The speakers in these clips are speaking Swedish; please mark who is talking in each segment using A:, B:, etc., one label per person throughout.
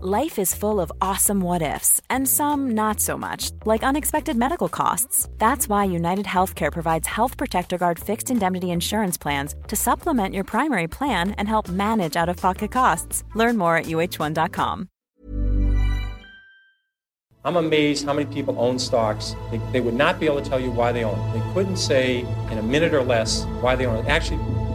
A: Life is full of awesome what ifs, and some not so much, like unexpected medical costs. That's why United Healthcare provides Health Protector Guard fixed indemnity insurance plans to supplement your primary plan and help manage out of pocket costs. Learn more at uh1.com.
B: I'm amazed how many people own stocks. They, they would not be able to tell you why they own. They couldn't say in a minute or less why they own. Actually,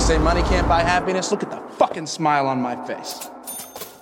C: They say money can't buy happiness. Look at the fucking smile on my face.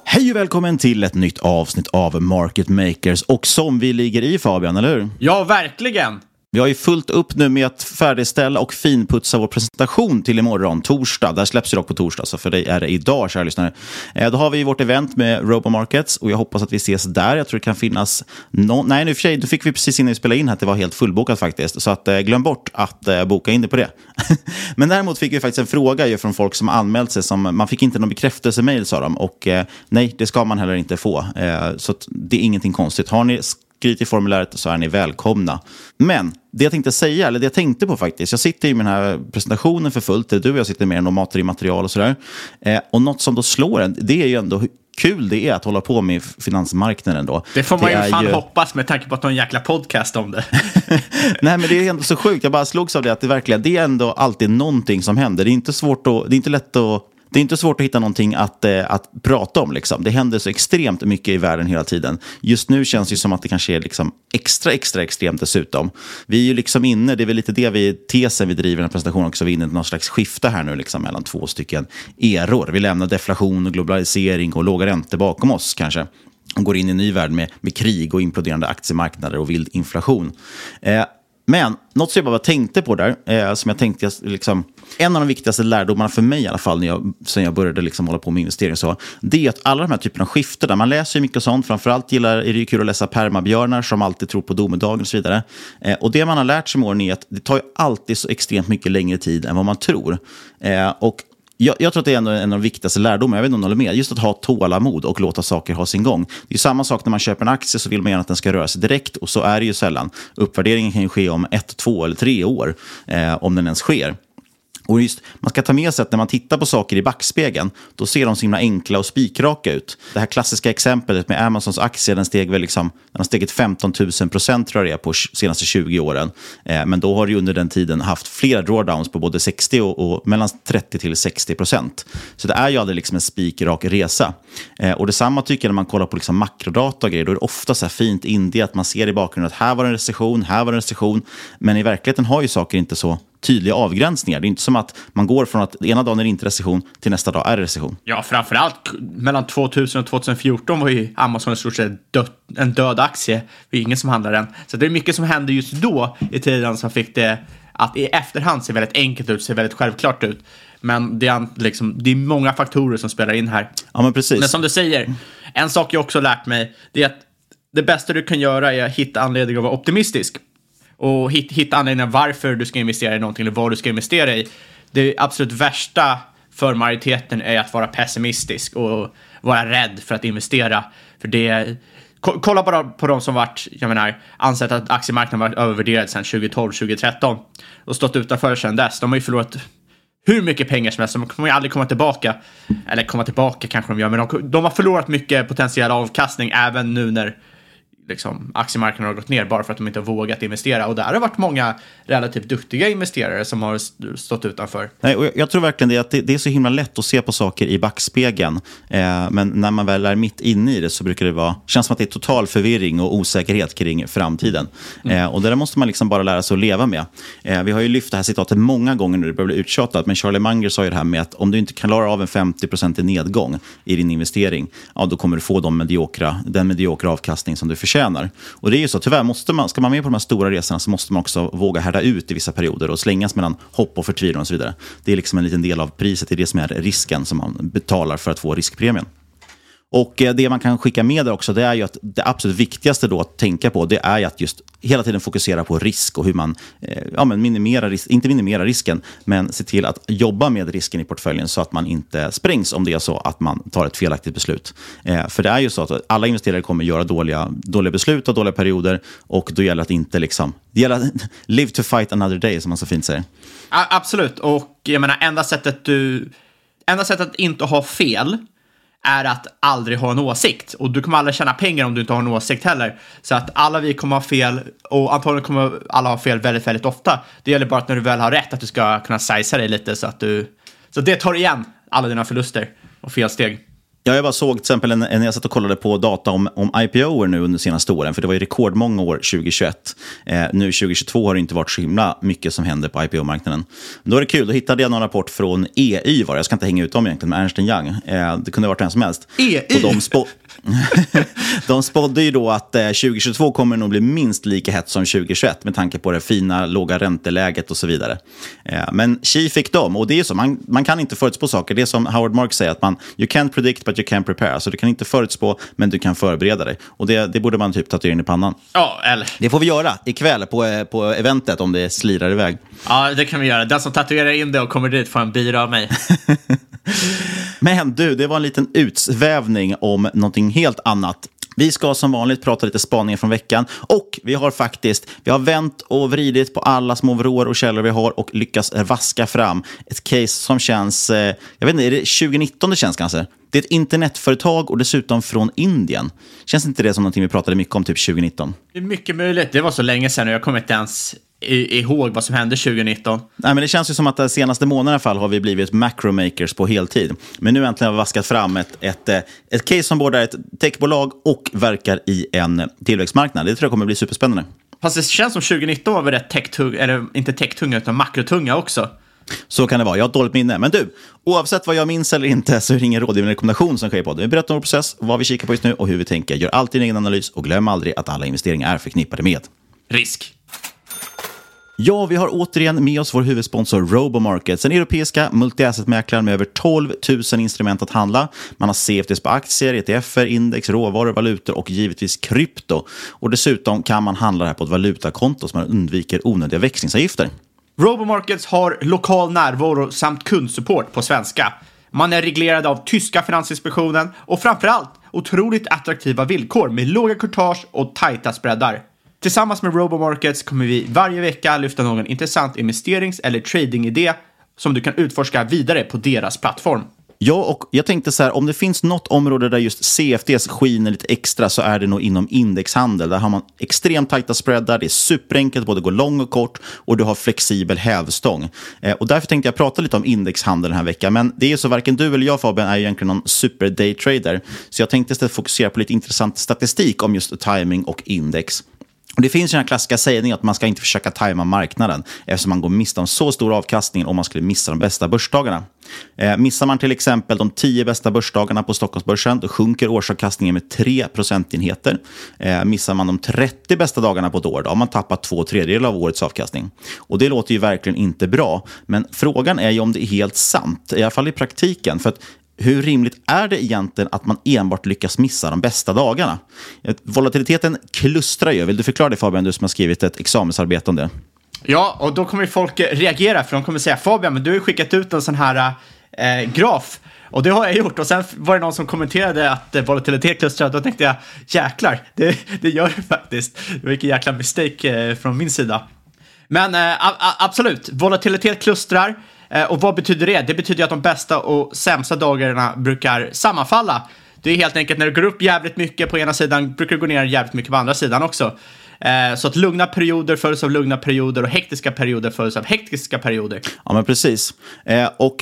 D: Hej och välkommen till ett nytt avsnitt av Market Makers. Och som vi ligger i Fabian, eller hur?
E: Ja, verkligen.
D: Vi har ju fullt upp nu med att färdigställa och finputsa vår presentation till imorgon, torsdag. Där släpps ju dock på torsdag, så för dig är det idag, kära lyssnare. Eh, då har vi vårt event med Robomarkets och jag hoppas att vi ses där. Jag tror det kan finnas någon... Nej, nu för sig, då fick vi precis innan vi spelade in att det var helt fullbokat faktiskt. Så att, eh, glöm bort att eh, boka in det på det. Men däremot fick vi faktiskt en fråga ju från folk som anmält sig. Som, man fick inte någon bekräftelsemail, sa de. Och eh, nej, det ska man heller inte få. Eh, så det är ingenting konstigt. Har ni skrivit i formuläret så är ni välkomna. Men det jag tänkte säga, eller det jag tänkte på faktiskt, jag sitter i den här presentationen för fullt, du och jag sitter med och matar i material och sådär. Eh, och något som då slår en, det är ju ändå kul det är att hålla på med finansmarknaden då.
E: Det får man
D: det
E: ju fan
D: ju...
E: hoppas med tanke på att de har en jäkla podcast om det.
D: Nej, men det är ändå så sjukt. Jag bara slogs av det att det verkligen, det är ändå alltid någonting som händer. Det är inte svårt att, det är inte lätt att det är inte svårt att hitta någonting att, eh, att prata om. Liksom. Det händer så extremt mycket i världen hela tiden. Just nu känns det som att det kanske är liksom extra, extra extremt dessutom. Vi är ju liksom inne, det är väl lite det vi, tesen vi driver i den här presentationen också, vi är inne i någon slags skifte här nu liksom, mellan två stycken eror. Vi lämnar deflation och globalisering och låga räntor bakom oss kanske och går in i en ny värld med, med krig och imploderande aktiemarknader och vild inflation. Eh, men något som jag bara tänkte på där, eh, som jag tänkte, liksom, en av de viktigaste lärdomarna för mig i alla fall, när jag, sen jag började liksom hålla på med investering, så, det är att alla de här typerna av skiften, där man läser ju mycket sånt, framförallt gillar, är det ju kul att läsa permabjörnar som alltid tror på domedagen och så vidare. Eh, och det man har lärt sig med åren är att det tar ju alltid så extremt mycket längre tid än vad man tror. Eh, och jag, jag, tror att det är en, en av de viktigaste lärdomarna, jag vet inte om du håller med, just att ha tålamod och låta saker ha sin gång. Det är samma sak när man köper en aktie så vill man gärna att den ska röra sig direkt och så är det ju sällan. Uppvärderingen kan ju ske om ett, två eller tre år, eh, om den ens sker. Och just, man ska ta med sig att när man tittar på saker i backspegeln, då ser de så himla enkla och spikraka ut. Det här klassiska exemplet med Amazons aktie, den steg väl liksom, den har stigit 15 000 procent tror jag det är på de senaste 20 åren. Eh, men då har det under den tiden haft flera drawdowns på både 60 och, och mellan 30 till 60 procent. Så det är ju aldrig liksom en spikrak resa. Eh, och detsamma tycker jag när man kollar på liksom makrodata och grejer, då är det ofta så här fint indie att man ser i bakgrunden att här var en recession, här var en recession. Men i verkligheten har ju saker inte så tydliga avgränsningar. Det är inte som att man går från att ena dagen är det inte recession till nästa dag är det recession.
E: Ja, framförallt mellan 2000 och 2014 var ju Amazon i stort sett en död aktie. Det är ingen som handlar den. Så det är mycket som hände just då i tiden som fick det att i efterhand se väldigt enkelt ut, se väldigt självklart ut. Men det är, liksom, det är många faktorer som spelar in här.
D: Ja, men precis.
E: Men som du säger, en sak jag också lärt mig, det är att det bästa du kan göra är att hitta anledning att vara optimistisk och hitta anledningar varför du ska investera i någonting eller vad du ska investera i. Det absolut värsta för majoriteten är att vara pessimistisk och vara rädd för att investera. För det Kolla bara på de som varit, jag menar, ansett att aktiemarknaden varit övervärderad sedan 2012, 2013 och stått utanför sedan dess. De har ju förlorat hur mycket pengar som helst. De kommer ju aldrig komma tillbaka. Eller komma tillbaka kanske de gör, men de, de har förlorat mycket potentiell avkastning även nu när liksom, aktiemarknaden har gått ner bara för att de inte har vågat investera. Och där har det varit många relativt duktiga investerare som har stått utanför.
D: Nej, och jag, tror verkligen det, att det, det, är så himla lätt att se på saker i backspegeln. Eh, men när man väl är mitt inne i det så brukar det vara, känns som att det är total förvirring och osäkerhet kring framtiden. Mm. Eh, och det där måste man liksom bara lära sig att leva med. Eh, vi har ju lyft det här citatet många gånger nu, det börjar bli uttjatat, men Charlie Munger sa ju det här med att om du inte klarar av en 50% nedgång i din investering, ja, då kommer du få de mediokra, den mediokra avkastning som du förtjänar förtjänar. Och det är ju så, tyvärr, måste man, ska man med på de här stora resorna så måste man också våga härda ut i vissa perioder och slängas mellan hopp och förtvivlan och så vidare. Det är liksom en liten del av priset, det är det som är risken som man betalar för att få riskpremien. Och eh, det man kan skicka med där också, det är ju att det absolut viktigaste då att tänka på, det är att just hela tiden fokusera på risk och hur man, eh, ja men minimera inte minimera risken, men se till att jobba med risken i portföljen så att man inte sprängs om det är så att man tar ett felaktigt beslut. Eh, för det är ju så att alla investerare kommer göra dåliga, dåliga beslut och dåliga perioder och då gäller det att inte liksom, det gäller att live to fight another day som man så fint säger.
E: absolut, och jag menar enda sättet du, enda sättet att inte ha fel är att aldrig ha en åsikt. Och du kommer aldrig tjäna pengar om du inte har en åsikt heller. Så att alla vi kommer ha fel och antagligen kommer alla ha fel väldigt, väldigt ofta. Det gäller bara att när du väl har rätt att du ska kunna sizea dig lite så att du... Så det tar igen alla dina förluster och felsteg.
D: Ja, jag bara såg till exempel en, jag satt och kollade på data om, om IPO nu under de senaste åren, för det var ju rekordmånga år 2021. Eh, nu 2022 har det inte varit så himla mycket som händer på IPO-marknaden. Då är det kul, då hittade jag någon rapport från EY, var jag ska inte hänga ut dem egentligen, med Ernst Young. Eh, det kunde ha varit vem som helst.
E: EY?
D: Och de, de spådde ju då att eh, 2022 kommer nog bli minst lika hett som 2021 med tanke på det fina låga ränteläget och så vidare. Eh, men Xi fick dem, och det är ju så, man, man kan inte förutspå saker. Det är som Howard Marks säger, att man you can't predict but you can prepare. Alltså, du kan inte förutspå, men du kan förbereda dig. Och det, det borde man typ tatuera in i pannan.
E: Ja, eller?
D: Det får vi göra ikväll på, eh, på eventet om det slirar iväg.
E: Ja, det kan vi göra. Den som tatuerar in det och kommer dit får en bira av mig.
D: men du, det var en liten utsvävning om någonting helt annat. Vi ska som vanligt prata lite spaningar från veckan och vi har faktiskt vi har vänt och vridit på alla små vrår och källor vi har och lyckats vaska fram ett case som känns, eh, jag vet inte, är det 2019 det känns kanske? Det är ett internetföretag och dessutom från Indien. Känns inte det som någonting vi pratade mycket om typ 2019?
E: Det är mycket möjligt. Det var så länge sedan och jag kommer inte ens ihåg vad som hände 2019.
D: Nej, men det känns ju som att de senaste månaderna i alla fall har vi blivit macromakers på heltid. Men nu äntligen har vi vaskat fram ett, ett, eh, ett case som både är ett techbolag och verkar i en tillväxtmarknad. Det tror jag kommer bli superspännande.
E: Fast det känns som 2019 var vi rätt tech-tunga, eller inte tech-tunga utan makrotunga också.
D: Så kan det vara. Jag har ett dåligt minne. Men du, oavsett vad jag minns eller inte så är det ingen rådgivande rekommendation som sker på det. Vi berättar om vår process, vad vi kikar på just nu och hur vi tänker. Gör alltid en egen analys och glöm aldrig att alla investeringar är förknippade med
E: risk.
D: Ja, vi har återigen med oss vår huvudsponsor Robomarkets, den europeiska multiassetmäklaren med över 12 000 instrument att handla. Man har CFDs på aktier, ETFer, index, råvaror, valutor och givetvis krypto. Och dessutom kan man handla det här på ett valutakonto så man undviker onödiga växlingsavgifter.
E: Robomarkets har lokal närvaro samt kundsupport på svenska. Man är reglerad av tyska Finansinspektionen och framförallt otroligt attraktiva villkor med låga courtage och tajta spreadar. Tillsammans med Robomarkets kommer vi varje vecka lyfta någon intressant investerings eller tradingidé som du kan utforska vidare på deras plattform.
D: Ja, och jag tänkte så här, om det finns något område där just CFDs skiner lite extra så är det nog inom indexhandel. Där har man extremt tajta spreadar, det är superenkelt både gå lång och kort och du har flexibel hävstång. Eh, och därför tänkte jag prata lite om indexhandel den här veckan. Men det är så varken du eller jag Fabian är egentligen någon super daytrader. Så jag tänkte istället fokusera på lite intressant statistik om just timing och index. Och det finns ju den här klassiska sägningen att man ska inte försöka tajma marknaden eftersom man går miste om så stor avkastning om man skulle missa de bästa börsdagarna. Eh, missar man till exempel de tio bästa börsdagarna på Stockholmsbörsen då sjunker årsavkastningen med 3 procentenheter. Eh, missar man de 30 bästa dagarna på ett år då har man tappat två tredjedelar av årets avkastning. Och det låter ju verkligen inte bra. Men frågan är ju om det är helt sant, i alla fall i praktiken. För att hur rimligt är det egentligen att man enbart lyckas missa de bästa dagarna? Eh, volatiliteten klustrar ju. Vill du förklara det Fabian, du som har skrivit ett examensarbete om det?
E: Ja, och då kommer folk reagera för de kommer säga Fabian, men du har ju skickat ut en sån här eh, graf och det har jag gjort. Och sen var det någon som kommenterade att eh, volatilitet klustrar. Då tänkte jag jäklar, det, det gör det faktiskt. Det var vilken jäkla mistake eh, från min sida. Men eh, absolut, volatilitet klustrar. Eh, och vad betyder det? Det betyder att de bästa och sämsta dagarna brukar sammanfalla. Det är helt enkelt när det går upp jävligt mycket på ena sidan brukar det gå ner jävligt mycket på andra sidan också. Eh, så att lugna perioder följs av lugna perioder och hektiska perioder följs av hektiska perioder.
D: Ja, men precis. Eh, och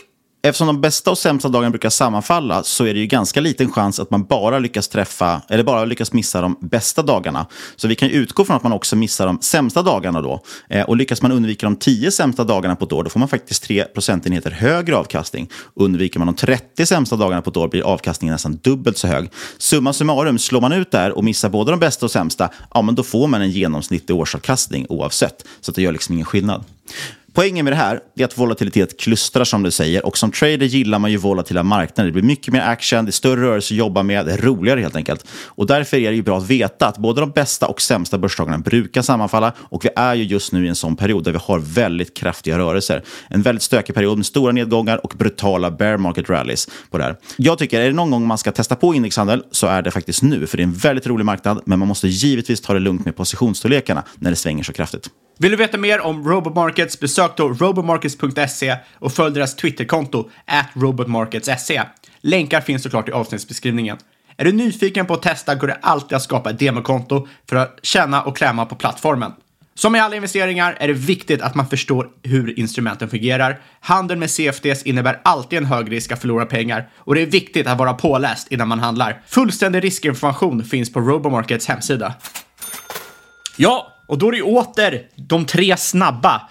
D: eftersom de bästa och sämsta dagarna brukar sammanfalla så är det ju ganska liten chans att man bara lyckas träffa eller bara lyckas missa de bästa dagarna. Så vi kan utgå från att man också missar de sämsta dagarna då. Eh, och lyckas man undvika de 10 sämsta dagarna på ett år då får man faktiskt 3 procentenheter högre avkastning. Undviker man de 30 sämsta dagarna på ett år blir avkastningen nästan dubbelt så hög. Summa summarum, slår man ut där och missar både de bästa och sämsta, ja men då får man en genomsnittlig årsavkastning oavsett. Så det gör liksom ingen skillnad. Poängen med det här är att volatilitet klustrar som du säger och som trader gillar man ju volatila marknader. Det blir mycket mer action, det är större rörelse att jobba med, det är roligare helt enkelt. Och därför är det ju bra att veta att både de bästa och sämsta börsdagarna brukar sammanfalla och vi är ju just nu i en sån period där vi har väldigt kraftiga rörelser. En väldigt stökig period med stora nedgångar och brutala bear market rallies på det här. Jag tycker, är det någon gång man ska testa på indexhandel så är det faktiskt nu, för det är en väldigt rolig marknad, men man måste givetvis ta det lugnt med positionsstorlekarna när det svänger så kraftigt.
E: Vill du veta mer om Robomarkets, besök då robomarkets.se och följ deras Twitterkonto, at robotmarkets.se. Länkar finns såklart i avsnittsbeskrivningen. Är du nyfiken på att testa går det alltid att skapa ett demokonto för att känna och klämma på plattformen. Som i alla investeringar är det viktigt att man förstår hur instrumenten fungerar. Handel med CFDs innebär alltid en hög risk att förlora pengar och det är viktigt att vara påläst innan man handlar. Fullständig riskinformation finns på Robomarkets hemsida. Ja, och då är det åter de tre snabba.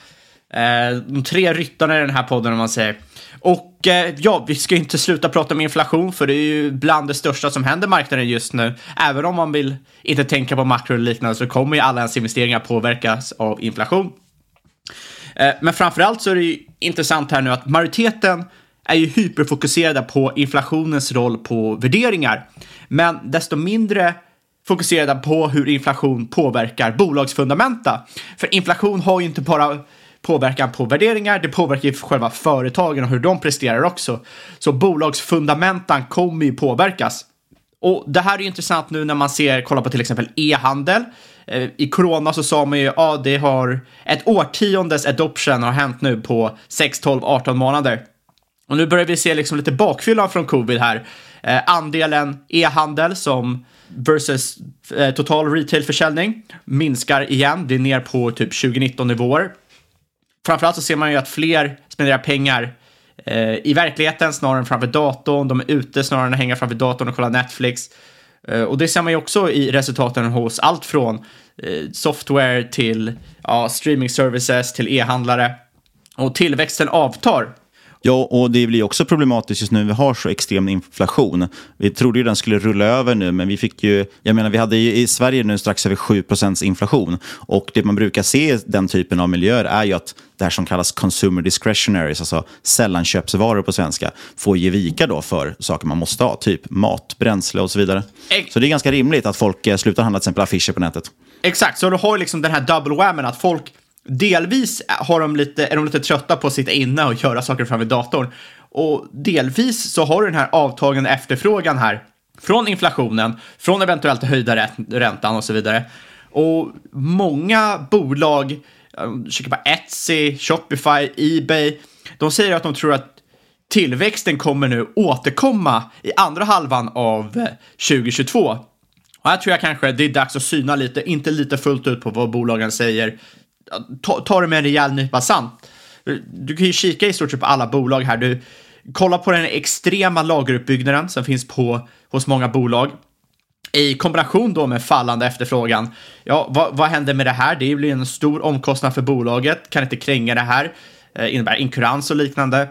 E: Eh, de tre ryttarna i den här podden om man säger. Och eh, ja, vi ska inte sluta prata om inflation för det är ju bland det största som händer marknaden just nu. Även om man vill inte tänka på makro och liknande så kommer ju alla ens investeringar påverkas av inflation. Eh, men framförallt så är det ju intressant här nu att majoriteten är ju hyperfokuserade på inflationens roll på värderingar. Men desto mindre fokuserade på hur inflation påverkar bolagsfundamenta. För inflation har ju inte bara påverkan på värderingar, det påverkar ju själva företagen och hur de presterar också. Så bolagsfundamentan kommer ju påverkas. Och det här är ju intressant nu när man ser, kolla på till exempel e-handel. Eh, I corona så sa man ju, ja, det har ett årtiondes adoption har hänt nu på 6, 12, 18 månader. Och nu börjar vi se liksom lite bakfyllan från covid här. Eh, andelen e-handel som versus eh, total retailförsäljning minskar igen, det är ner på typ 2019-nivåer. Framförallt så ser man ju att fler spenderar pengar eh, i verkligheten snarare än framför datorn. De är ute snarare än att hänga framför datorn och kolla Netflix. Eh, och det ser man ju också i resultaten hos allt från eh, software till ja, streaming services till e-handlare. Och tillväxten avtar
D: Ja, och det blir också problematiskt just nu vi har så extrem inflation. Vi trodde ju den skulle rulla över nu, men vi fick ju, jag menar vi hade ju i Sverige nu strax över 7% inflation. Och det man brukar se i den typen av miljöer är ju att det här som kallas consumer discretionaries, alltså sällanköpsvaror på svenska, får ge vika då för saker man måste ha, typ mat, bränsle och så vidare. Så det är ganska rimligt att folk eh, slutar handla till exempel affischer på nätet.
E: Exakt, så du har liksom den här double whammen att folk Delvis har de lite, är de lite trötta på att sitta inne och göra saker framför datorn. Och delvis så har du den här avtagande efterfrågan här från inflationen, från eventuellt höjda räntan och så vidare. Och många bolag, eh, kika på Etsy, Shopify, Ebay, De säger att de tror att tillväxten kommer nu återkomma i andra halvan av eh, 2022. Och här tror jag kanske det är dags att syna lite, inte lite fullt ut på vad bolagen säger. Ta, ta det med en rejäl nypa sant. Du kan ju kika i stort sett på alla bolag här. Du kollar på den extrema lageruppbyggnaden som finns på, hos många bolag i kombination då med fallande efterfrågan. Ja, vad, vad händer med det här? Det blir en stor omkostnad för bolaget, kan inte kränga det här, eh, innebär inkurans och liknande.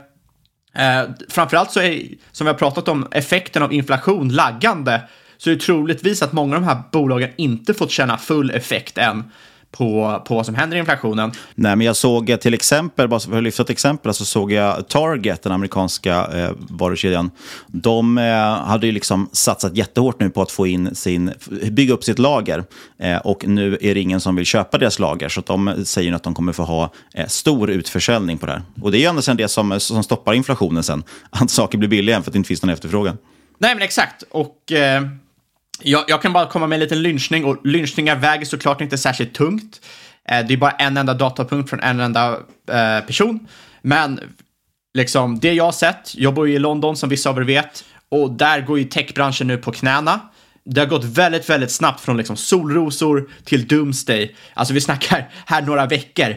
E: Eh, framförallt så är, som vi har pratat om, effekten av inflation laggande, så är det troligtvis att många av de här bolagen inte fått känna full effekt än på, på vad som händer i inflationen.
D: Nej, men jag såg eh, till exempel, bara för att lyfta ett exempel, så såg jag Target, den amerikanska eh, varukedjan. De eh, hade ju liksom satsat jättehårt nu på att få in sin, bygga upp sitt lager. Eh, och nu är det ingen som vill köpa deras lager, så de säger att de kommer få ha eh, stor utförsäljning på det här. Och det är ju ändå sen det som, som stoppar inflationen sen, att saker blir billigare för att det inte finns någon efterfrågan.
E: Nej, men exakt. Och... Jag, jag, kan bara komma med en liten lynchning och lynchningar väger såklart inte särskilt tungt. Eh, det är bara en enda datapunkt från en enda eh, person. Men liksom det jag har sett, jag bor ju i London som vissa av er vet och där går ju techbranschen nu på knäna. Det har gått väldigt, väldigt snabbt från liksom solrosor till doomsday. Alltså vi snackar här några veckor.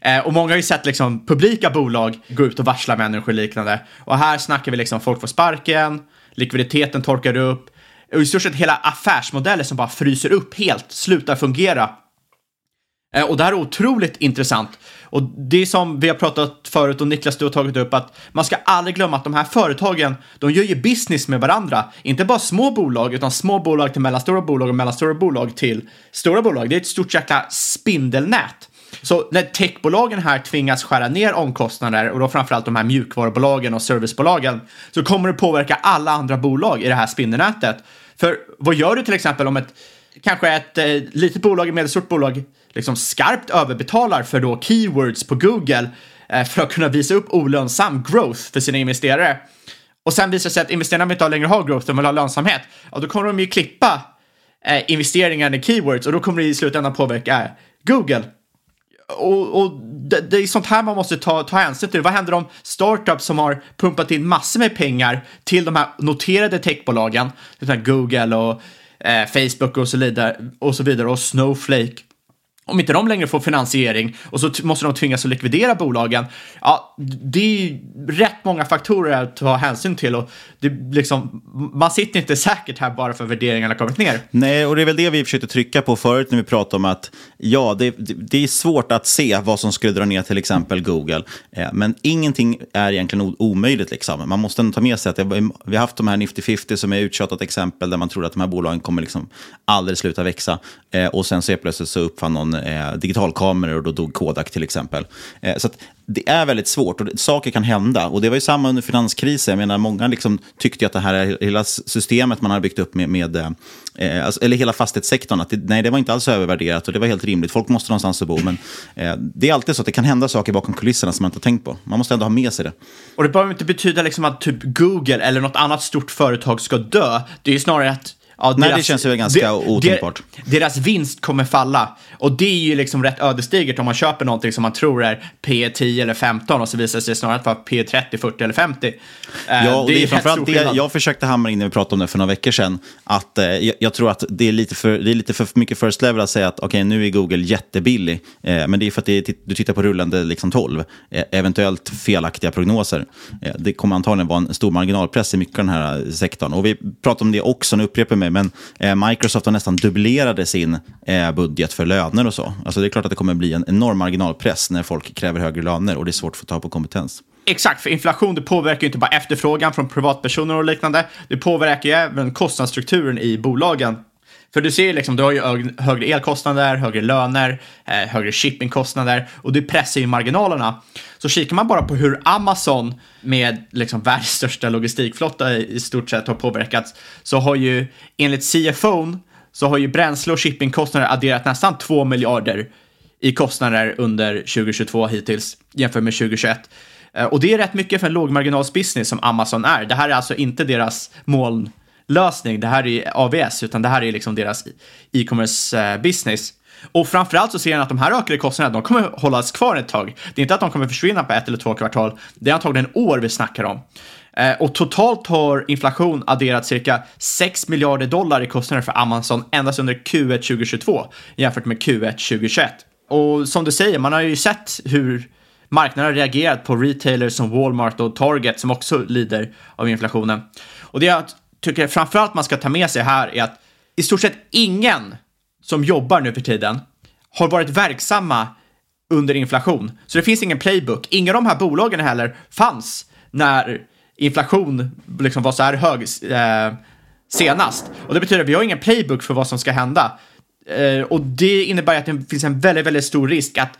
E: Eh, och många har ju sett liksom publika bolag gå ut och varsla människor och liknande. Och här snackar vi liksom folk får sparken, likviditeten torkar upp, och i stort sett hela affärsmodeller som bara fryser upp helt, slutar fungera. Eh, och det här är otroligt intressant. Och det är som vi har pratat förut och Niklas du har tagit upp att man ska aldrig glömma att de här företagen, de gör ju business med varandra. Inte bara små bolag, utan små bolag till mellanstora bolag och mellanstora bolag till stora bolag. Det är ett stort jäkla spindelnät. Så när techbolagen här tvingas skära ner omkostnader och då framförallt de här mjukvarubolagen och servicebolagen så kommer det påverka alla andra bolag i det här spindelnätet. För vad gör du till exempel om ett kanske ett eh, litet bolag, ett medelstort bolag, liksom skarpt överbetalar för då keywords på Google eh, för att kunna visa upp olönsam growth för sina investerare. Och sen visar det sig att investerarna inte längre har growth, de vill ha lönsamhet. Ja, då kommer de ju klippa eh, investeringarna i keywords och då kommer det i slutändan påverka Google och, och det, det, är sånt här man måste ta, ta hänsyn till. Vad händer om startups som har pumpat in massor med pengar till de här noterade techbolagen, Google och eh, Facebook och så, vidare, och så vidare och Snowflake om inte de längre får finansiering och så måste de tvingas att likvidera bolagen. Ja, det är ju rätt många faktorer att ta hänsyn till och det liksom, man sitter inte säkert här bara för värderingarna har kommit ner.
D: Nej, och det är väl det vi försökte trycka på förut när vi pratade om att ja, det, det är svårt att se vad som skulle dra ner till exempel Google. Eh, men ingenting är egentligen omöjligt. Liksom. Man måste ändå ta med sig att det, vi har haft de här Nifty 50 som är uttjatat exempel där man tror att de här bolagen kommer liksom aldrig sluta växa. Eh, och sen så plötsligt så uppfann någon eh, digitalkameror och då dog Kodak till exempel. Eh, så det är väldigt svårt och saker kan hända. Och det var ju samma under finanskrisen. Jag menar, många liksom tyckte att det här hela systemet man har byggt upp med, med eh, eh, alltså, eller hela fastighetssektorn, att det, nej, det var inte alls övervärderat och det var helt rimligt. Folk måste någonstans att bo. Men eh, det är alltid så att det kan hända saker bakom kulisserna som man inte har tänkt på. Man måste ändå ha med sig det.
E: Och det behöver inte betyda liksom att typ Google eller något annat stort företag ska dö. Det är ju snarare att
D: Ja, Nej, det känns ju ganska otänkbart.
E: Deras vinst kommer falla. Och det är ju liksom rätt ödesdigert om man köper någonting som man tror är P 10 eller 15 och så visar det sig snarare vara P 30, 40 eller 50.
D: Eh, ja, och det, det är framförallt det jag försökte hamra in när vi pratade om det för några veckor sedan. Att, eh, jag, tror att det är lite för, det är lite för mycket first level att säga att okej, okay, nu är Google jättebillig. Eh, men det är för att är, du tittar på rullande liksom 12, eh, eventuellt felaktiga prognoser. Eh, det kommer antagligen vara en stor marginalpress i mycket av den här sektorn. Och vi pratade om det också, nu upprepar jag mig, men eh, Microsoft har nästan dubblerade sin eh, budget för löner och så. Alltså det är klart att det kommer bli en enorm marginalpress när folk kräver högre löner och det är svårt att få tag på kompetens.
E: Exakt, för inflation det påverkar ju inte bara efterfrågan från privatpersoner och liknande. Det påverkar ju även kostnadsstrukturen i bolagen. För du ser ju liksom, du har ju högre elkostnader, högre löner, eh, högre shippingkostnader och det pressar ju marginalerna. Så kikar man bara på hur Amazon med liksom världens största logistikflotta i stort sett har påverkats så har ju enligt CFO så har ju bränsle och shippingkostnader adderat nästan 2 miljarder i kostnader under 2022 hittills jämfört med 2021. Eh, och det är rätt mycket för en lågmarginalsbusiness som Amazon är. Det här är alltså inte deras moln lösning. Det här är AVS, utan det här är liksom deras e-commerce eh, business. Och framförallt så ser han att de här ökade kostnaderna, de kommer hållas kvar ett tag. Det är inte att de kommer försvinna på ett eller två kvartal. Det är antagligen år vi snackar om. Eh, och totalt har inflation adderat cirka 6 miljarder dollar i kostnader för Amazon endast under Q1 2022 jämfört med Q1 2021. Och som du säger, man har ju sett hur marknaden har reagerat på retailers som Walmart och Target som också lider av inflationen. Och det jag tycker framförallt man ska ta med sig här är att i stort sett ingen som jobbar nu för tiden har varit verksamma under inflation. Så det finns ingen playbook. Inga av de här bolagen heller fanns när inflation liksom var så här hög eh, senast. Och det betyder att vi har ingen playbook för vad som ska hända. Eh, och det innebär att det finns en väldigt, väldigt stor risk att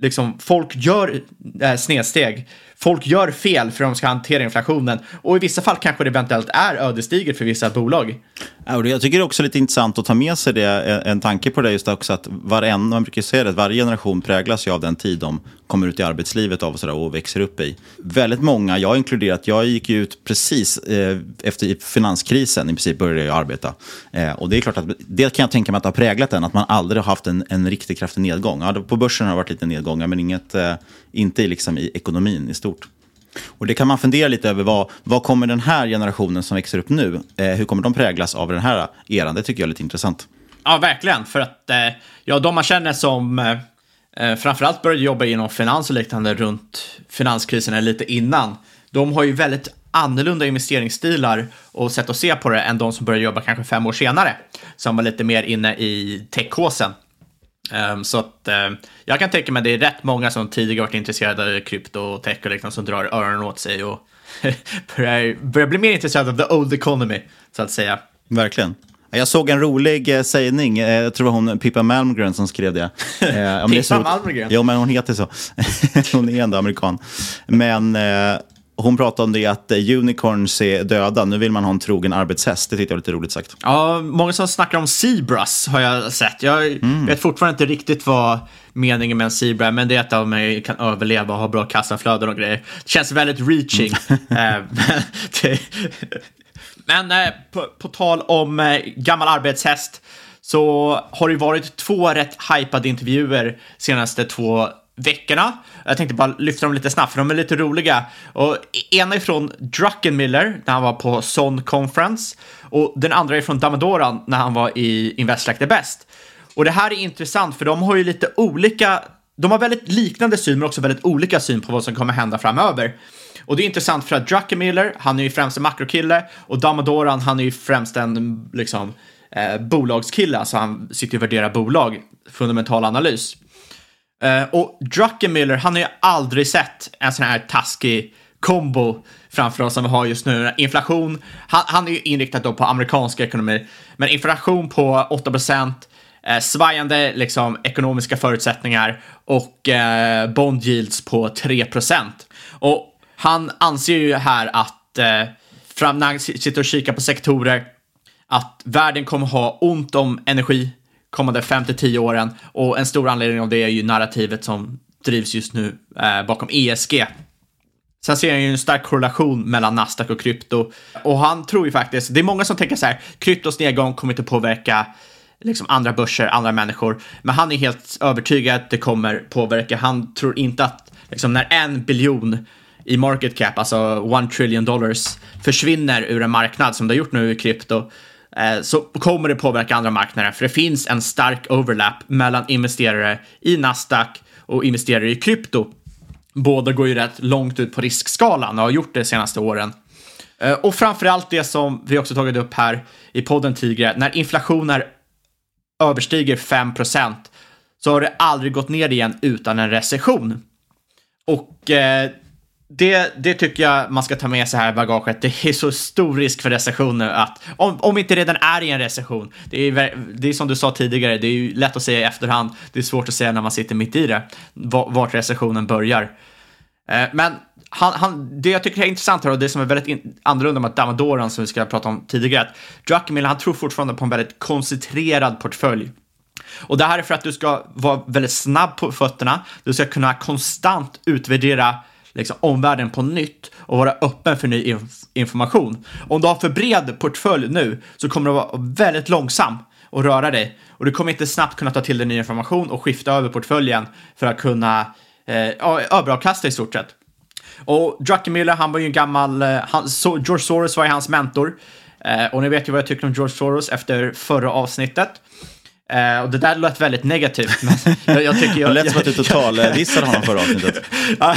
E: liksom, folk gör eh, snedsteg. Folk gör fel för att de ska hantera inflationen. Och i vissa fall kanske det eventuellt är ödesdigert för vissa bolag.
D: Jag tycker det är också lite intressant att ta med sig det, en tanke på det just också att varenda, man brukar säga det, att varje generation präglas ju av den tid de kommer ut i arbetslivet av och, så där, och växer upp i. Väldigt många, jag inkluderat, jag gick ju ut precis eh, efter finanskrisen i princip började jag arbeta. Eh, och det är klart att det kan jag tänka mig att det har präglat en, att man aldrig har haft en, en riktigt kraftig nedgång. Ja, på börsen har det varit lite nedgångar, men inget, eh, inte liksom i ekonomin i stort. Och det kan man fundera lite över. Vad, vad kommer den här generationen som växer upp nu, eh, hur kommer de präglas av den här eran? Det tycker jag är lite intressant.
E: Ja, verkligen. För att eh, ja, de man känner som eh, eh framförallt började jobba inom finans och liknande runt finanskrisen eller lite innan, de har ju väldigt annorlunda investeringsstilar och sätt att se på det än de som började jobba kanske fem år senare, som var lite mer inne i techkåsen. Um, så att uh, jag kan tänka mig att det är rätt många som tidigare varit intresserade av krypto och tech och liknande som drar öronen åt sig och börjar, börjar bli mer intresserade av the old economy, så att säga.
D: Verkligen. Jag såg en rolig eh, sägning, eh, jag tror det var hon Pippa Malmgren som skrev det.
E: Eh, Pippa Malmgren?
D: Jo, men hon heter så. hon är ändå amerikan. Men eh, hon pratade om det att unicorns är döda, nu vill man ha en trogen arbetshäst. Det tyckte jag var lite roligt sagt.
E: Ja, många som snackar om zebras har jag sett. Jag mm. vet fortfarande inte riktigt vad meningen med en zebra men det är att de kan överleva och ha bra kassaflöden och grejer. Det känns väldigt reaching. Eh, men eh, på, på, tal om eh, gammal arbetshäst så har det varit två rätt hypade intervjuer senaste två veckorna. Jag tänkte bara lyfta dem lite snabbt, för de är lite roliga. Och e- ena är från Druckenmiller, när han var på Son Conference. Och den andra är från Damadoran, när han var i Invest Like the Best. Och det här är intressant, för de har ju lite olika... De har väldigt liknande syn, men också väldigt olika syn på vad som kommer hända framöver. Och det är intressant för att Druckenmiller, han är ju främst en makrokille och Damadoran, han är ju främst en liksom, eh, bolagskille, alltså han sitter och värderar bolag, fundamental analys. Uh, och Druckenmiller, han har ju aldrig sett en sån här taskig kombo framför oss som vi har just nu. Inflation, han, han är ju inriktad då på amerikansk ekonomi, men inflation på 8 procent, eh, svajande liksom, ekonomiska förutsättningar och eh, bond yields på 3 procent. Och han anser ju här att, eh, fram, när han sitter och kikar på sektorer, att världen kommer ha ont om energi kommande 5-10 åren. Och en stor anledning av det är ju narrativet som drivs just nu eh, bakom ESG. Sen ser jag ju en stark korrelation mellan Nasdaq och krypto. Och han tror ju faktiskt, det är många som tänker så här, kryptos nedgång kommer inte påverka liksom andra börser, andra människor. Men han är helt övertygad att det kommer påverka. Han tror inte att liksom, när en biljon i market cap, alltså one trillion dollars, försvinner ur en marknad som det har gjort nu i krypto, Eh, så kommer det påverka andra marknader, för det finns en stark overlap mellan investerare i Nasdaq och investerare i krypto. Båda går ju rätt långt ut på riskskalan och har gjort det de senaste åren. Och och framförallt det som vi också tagit upp här i podden tidigare, när inflationen överstiger 5% så har det aldrig gått ner igen utan en recession. Och eh, det, det tycker jag man ska ta med sig här i bagaget. Det är så stor risk för recession nu att om, om vi inte redan är i en recession, det är, det är som du sa tidigare, det är ju lätt att säga i efterhand, det är svårt att säga när man sitter mitt i det, vart recessionen börjar. Eh, men han, han, det jag tycker är intressant här och det som är väldigt in, annorlunda med Damadoran som vi ska prata om tidigare, att Druckenmiller, han tror fortfarande på en väldigt koncentrerad portfölj. Och det här är för att du ska vara väldigt snabb på fötterna, du ska kunna konstant utvärdera liksom, omvärlden på nytt och vara öppen för ny inf information. Om du har för bred portfölj nu så kommer du vara väldigt långsam och röra dig. Och du kommer inte snabbt kunna ta till dig ny information och skifta över portföljen för att kunna eh, överavkasta i stort sett. Och Druckenmiller, han var ju en gammal, eh, han, so, George Soros var ju hans mentor. Eh, och ni vet ju vad jag tycker om George Soros efter förra avsnittet. Eh, och det där lät väldigt negativt. Men jag, jag tycker jag,
D: Det lät som att du totaldissade honom förra avsnittet.
E: Ja,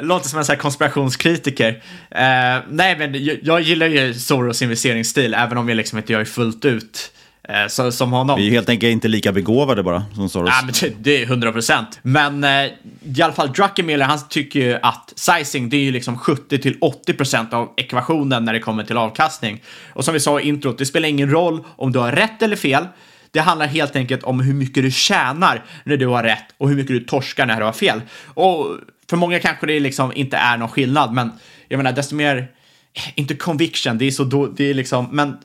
E: låter som en sån här konspirationskritiker. Eh, nej, men jag, jag gillar ju Soros investeringsstil, även om jag liksom inte gör fullt ut. eh, Så, som honom.
D: Vi är ju helt enkelt inte lika begåvade bara som Soros.
E: Ja, men det, det är 100 procent. Men i alla fall Druckenmiller, han tycker ju att sizing, det är ju liksom 70 till 80 procent av ekvationen när det kommer till avkastning. Och som vi sa i introt, det spelar ingen roll om du har rätt eller fel. Det handlar helt enkelt om hur mycket du tjänar när du har rätt och hur mycket du torskar när du har fel. Och för många kanske det liksom inte är någon skillnad, men jag menar, desto mer, inte conviction, det är så då, det är liksom, men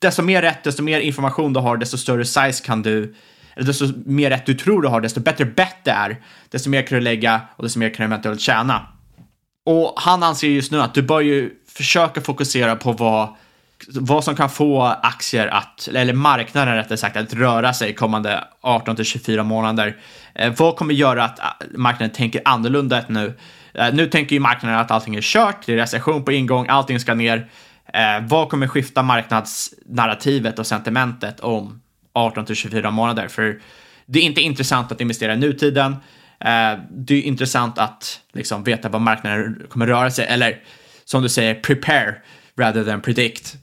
E: desto mer rätt, desto mer information du har, desto större size kan du, eller desto mer rätt du tror du har, desto bättre bett det är, desto mer kan du lägga och desto mer kan du eventuellt tjäna. Och han anser just nu att du bör ju försöka fokusera på vad, vad som kan få aktier att, eller marknaden rättare sagt, att röra sig kommande 18 till 24 månader. Eh, vad kommer göra att eh, marknaden tänker annorlunda nu? Eh, nu tänker ju marknaden att allting är kört, det är recession på ingång, allting ska ner. Eh, vad kommer skifta marknadsnarrativet och sentimentet om 18 till 24 månader? För det är inte intressant att investera i nutiden. Eh, det är intressant att liksom veta vad marknaden kommer röra sig, eller som du säger, prepare rather than predict.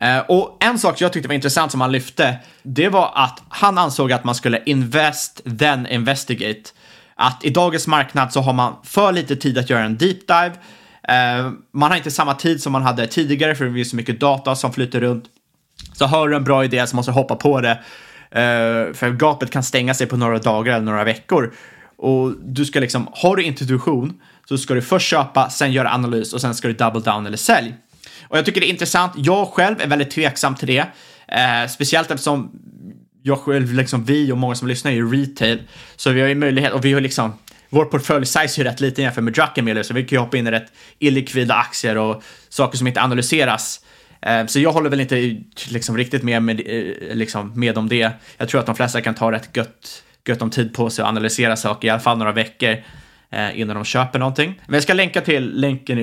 E: Eh, och en sak jag tyckte var intressant som han lyfte, det var att han ansåg att man skulle invest, then investigate. Att i dagens marknad så har man för lite tid att göra en deep dive. Eh, man har inte samma tid som man hade tidigare för det är så mycket data som flyter runt. Så har du en bra idé så måste du hoppa på det. Eh, för gapet kan stänga sig på några dagar eller några veckor. Och du ska liksom, har du introduktion så ska du först köpa, sen göra analys och sen ska du double down eller sälj. Och jag tycker det är intressant. Jag själv är väldigt tveksam till det. Eh, speciellt eftersom jag själv, liksom vi och många som lyssnar är ju retail. Så vi har ju möjlighet, och vi har liksom, vår portfölj size är ju rätt liten jämfört med Druckenmiller, så vi kan ju hoppa in i rätt illikvida aktier och saker som inte analyseras. Eh, så jag håller väl inte liksom riktigt med, med, eh, liksom med om det. Jag tror att de flesta kan ta rätt gött, gött om tid på sig och analysera saker, i alla fall några veckor innan de köper någonting. Men jag ska länka till länken, i,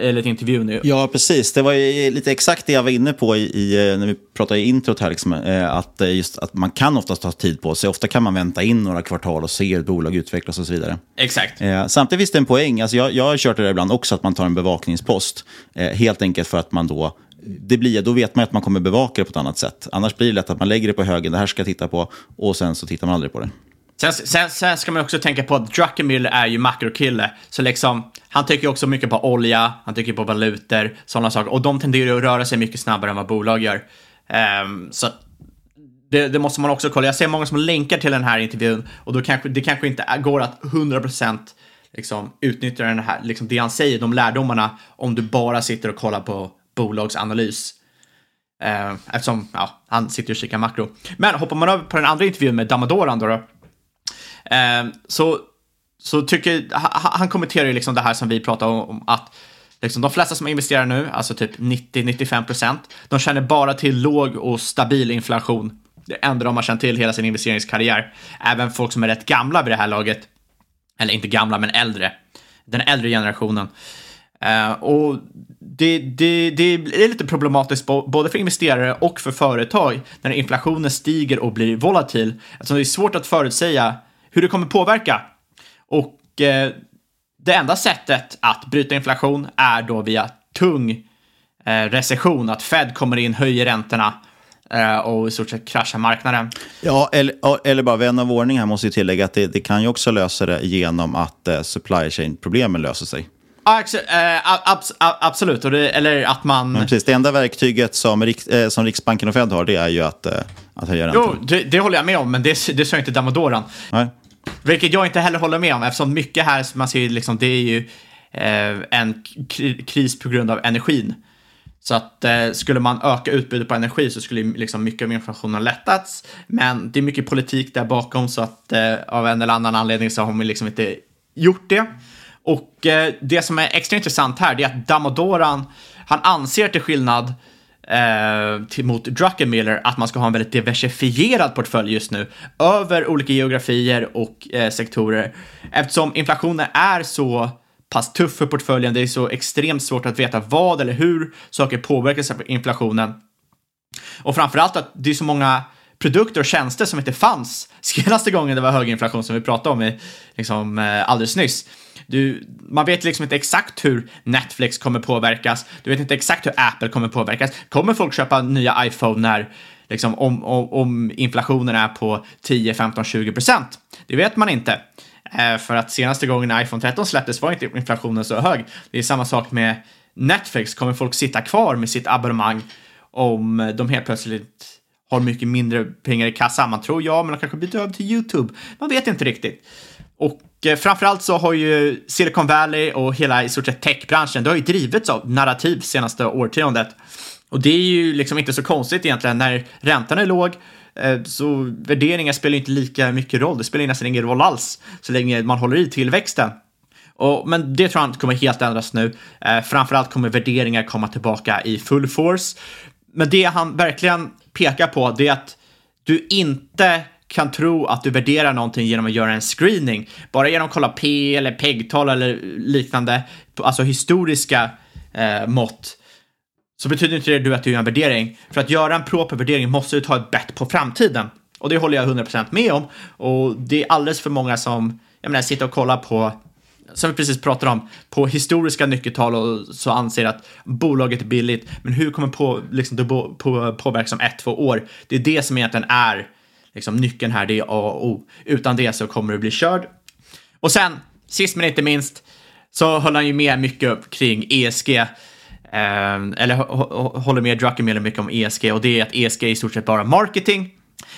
E: eller till intervjun nu.
D: Ja, precis. Det var lite exakt det jag var inne på i, i, när vi pratade i introt här. Liksom, eh, att, eh, just, att man kan oftast ta tid på sig. Ofta kan man vänta in några kvartal och se hur ett bolag utvecklas och så vidare.
E: Exakt.
D: Eh, samtidigt finns det en poäng. Alltså jag, jag har kört det där ibland också, att man tar en bevakningspost. Eh, helt enkelt för att man då det blir, då vet man att man kommer bevaka det på ett annat sätt. Annars blir det lätt att man lägger det på högen, det här ska jag titta på, och sen så tittar man aldrig på det.
E: Sen, sen, sen ska man också tänka på att Druckenmiller är ju makrokille. Så liksom, han tycker också mycket på olja, han tycker på valutor, sådana saker. Och de tenderar att röra sig mycket snabbare än vad bolag gör. Um, så det, det, måste man också kolla. Jag ser många som länkar till den här intervjun och då kanske det kanske inte går att 100% liksom utnyttja den här, liksom det han säger, de lärdomarna, om du bara sitter och kollar på bolagsanalys. Eh, eftersom ja, han sitter och kikar makro. Men hoppar man över på den andra intervjun med Damadoran då, då Ehm, så, så tycker han, han kommenterar ju liksom det här som vi pratar om, om att liksom, de flesta som investerar nu, alltså typ 90-95 procent, de känner bara till låg och stabil inflation. Det enda de har känt till hela sin investeringskarriär. Även folk som är rätt gamla vid det här laget, eller inte gamla, men äldre. Den äldre generationen. Uh, och det, det, det är lite problematiskt både för investerare och för företag när inflationen stiger och blir volatil. Alltså det är svårt att förutsäga hur det kommer påverka. Och uh, det enda sättet att bryta inflation är då via tung uh, recession, att Fed kommer in, höjer räntorna och i stort sett kraschar marknaden.
D: Ja, eller, eller bara vän av ordning här måste ju tillägga att det, det kan ju också lösa det genom att supply chain-problemen löser sig.
E: Ja, abs absolut. Det, eller att man...
D: Men precis, det enda verktyget som, Riks, eh, som Riksbanken och Fed har det är ju att, eh, att höja räntan.
E: Jo, det, det, håller jag med om, men det, det sa inte Damodoran.
D: Nej.
E: Vilket jag inte heller håller med om, eftersom mycket här, man ser liksom, det är ju eh, en kris på grund av energin. Så att eh, skulle man öka utbudet på energi så skulle liksom mycket av inflationen lättats. Men det är mycket politik där bakom så att eh, av en eller annan anledning så har man liksom inte gjort det. Och eh, det som är extra intressant här är att Damodoran, han anser till skillnad eh, till, mot Druckenmiller att man ska ha en väldigt diversifierad portfölj just nu över olika geografier och eh, sektorer. Eftersom inflationen är så pass tuff för portföljen, det är så extremt svårt att veta vad eller hur saker påverkas av inflationen. Och framförallt att det är så många produkter och tjänster som inte fanns senaste gången det var hög inflation som vi pratade om i, liksom, eh, alldeles nyss. Du, man vet liksom inte exakt hur Netflix kommer påverkas. Du vet inte exakt hur Apple kommer påverkas. Kommer folk köpa nya iPhone när liksom, om, om, om inflationen är på 10, 15, 20 procent? Det vet man inte. Eh, för att senaste gången iPhone 13 släpptes var inte inflationen så hög. Det är samma sak med Netflix. Kommer folk sitta kvar med sitt abonnemang om de helt plötsligt har mycket mindre pengar i kassan? Man tror ja, men de kanske byter över till YouTube. Man vet inte riktigt. Och Eh, framförallt så har ju Silicon Valley och hela i stort sett techbranschen, det har ju drivits av narrativ senaste årtiondet. Och det är ju liksom inte så konstigt egentligen när räntan är låg eh, så värderingar spelar inte lika mycket roll. Det spelar nästan ingen roll alls så länge man håller i tillväxten. Och, men det tror jag inte kommer helt ändras nu. Eh, framförallt kommer värderingar komma tillbaka i full force. Men det han verkligen pekar på det är att du inte kan tro att du värderar någonting genom att göra en screening. Bara genom att kolla P eller PEG-tal eller liknande, alltså historiska eh, mått, så betyder inte det att du gör en värdering. För att göra en proper värdering måste du ta ett bett på framtiden. Och det håller jag 100% med om. Och det är alldeles för många som, jag menar, sitter och kollar på som vi precis pratade om, på historiska nyckeltal och så anser att bolaget är billigt. Men hur kommer på, liksom, det på, på, påverkas om ett, två år? Det är det som egentligen är liksom, nyckeln här, det är A och O. Utan det så kommer du bli körd. Och sen, sist men inte minst, så höll han ju med mycket kring ESG. Eh, eller håller med Druckenmiller mycket om ESG och det är att ESG är i stort sett bara marketing.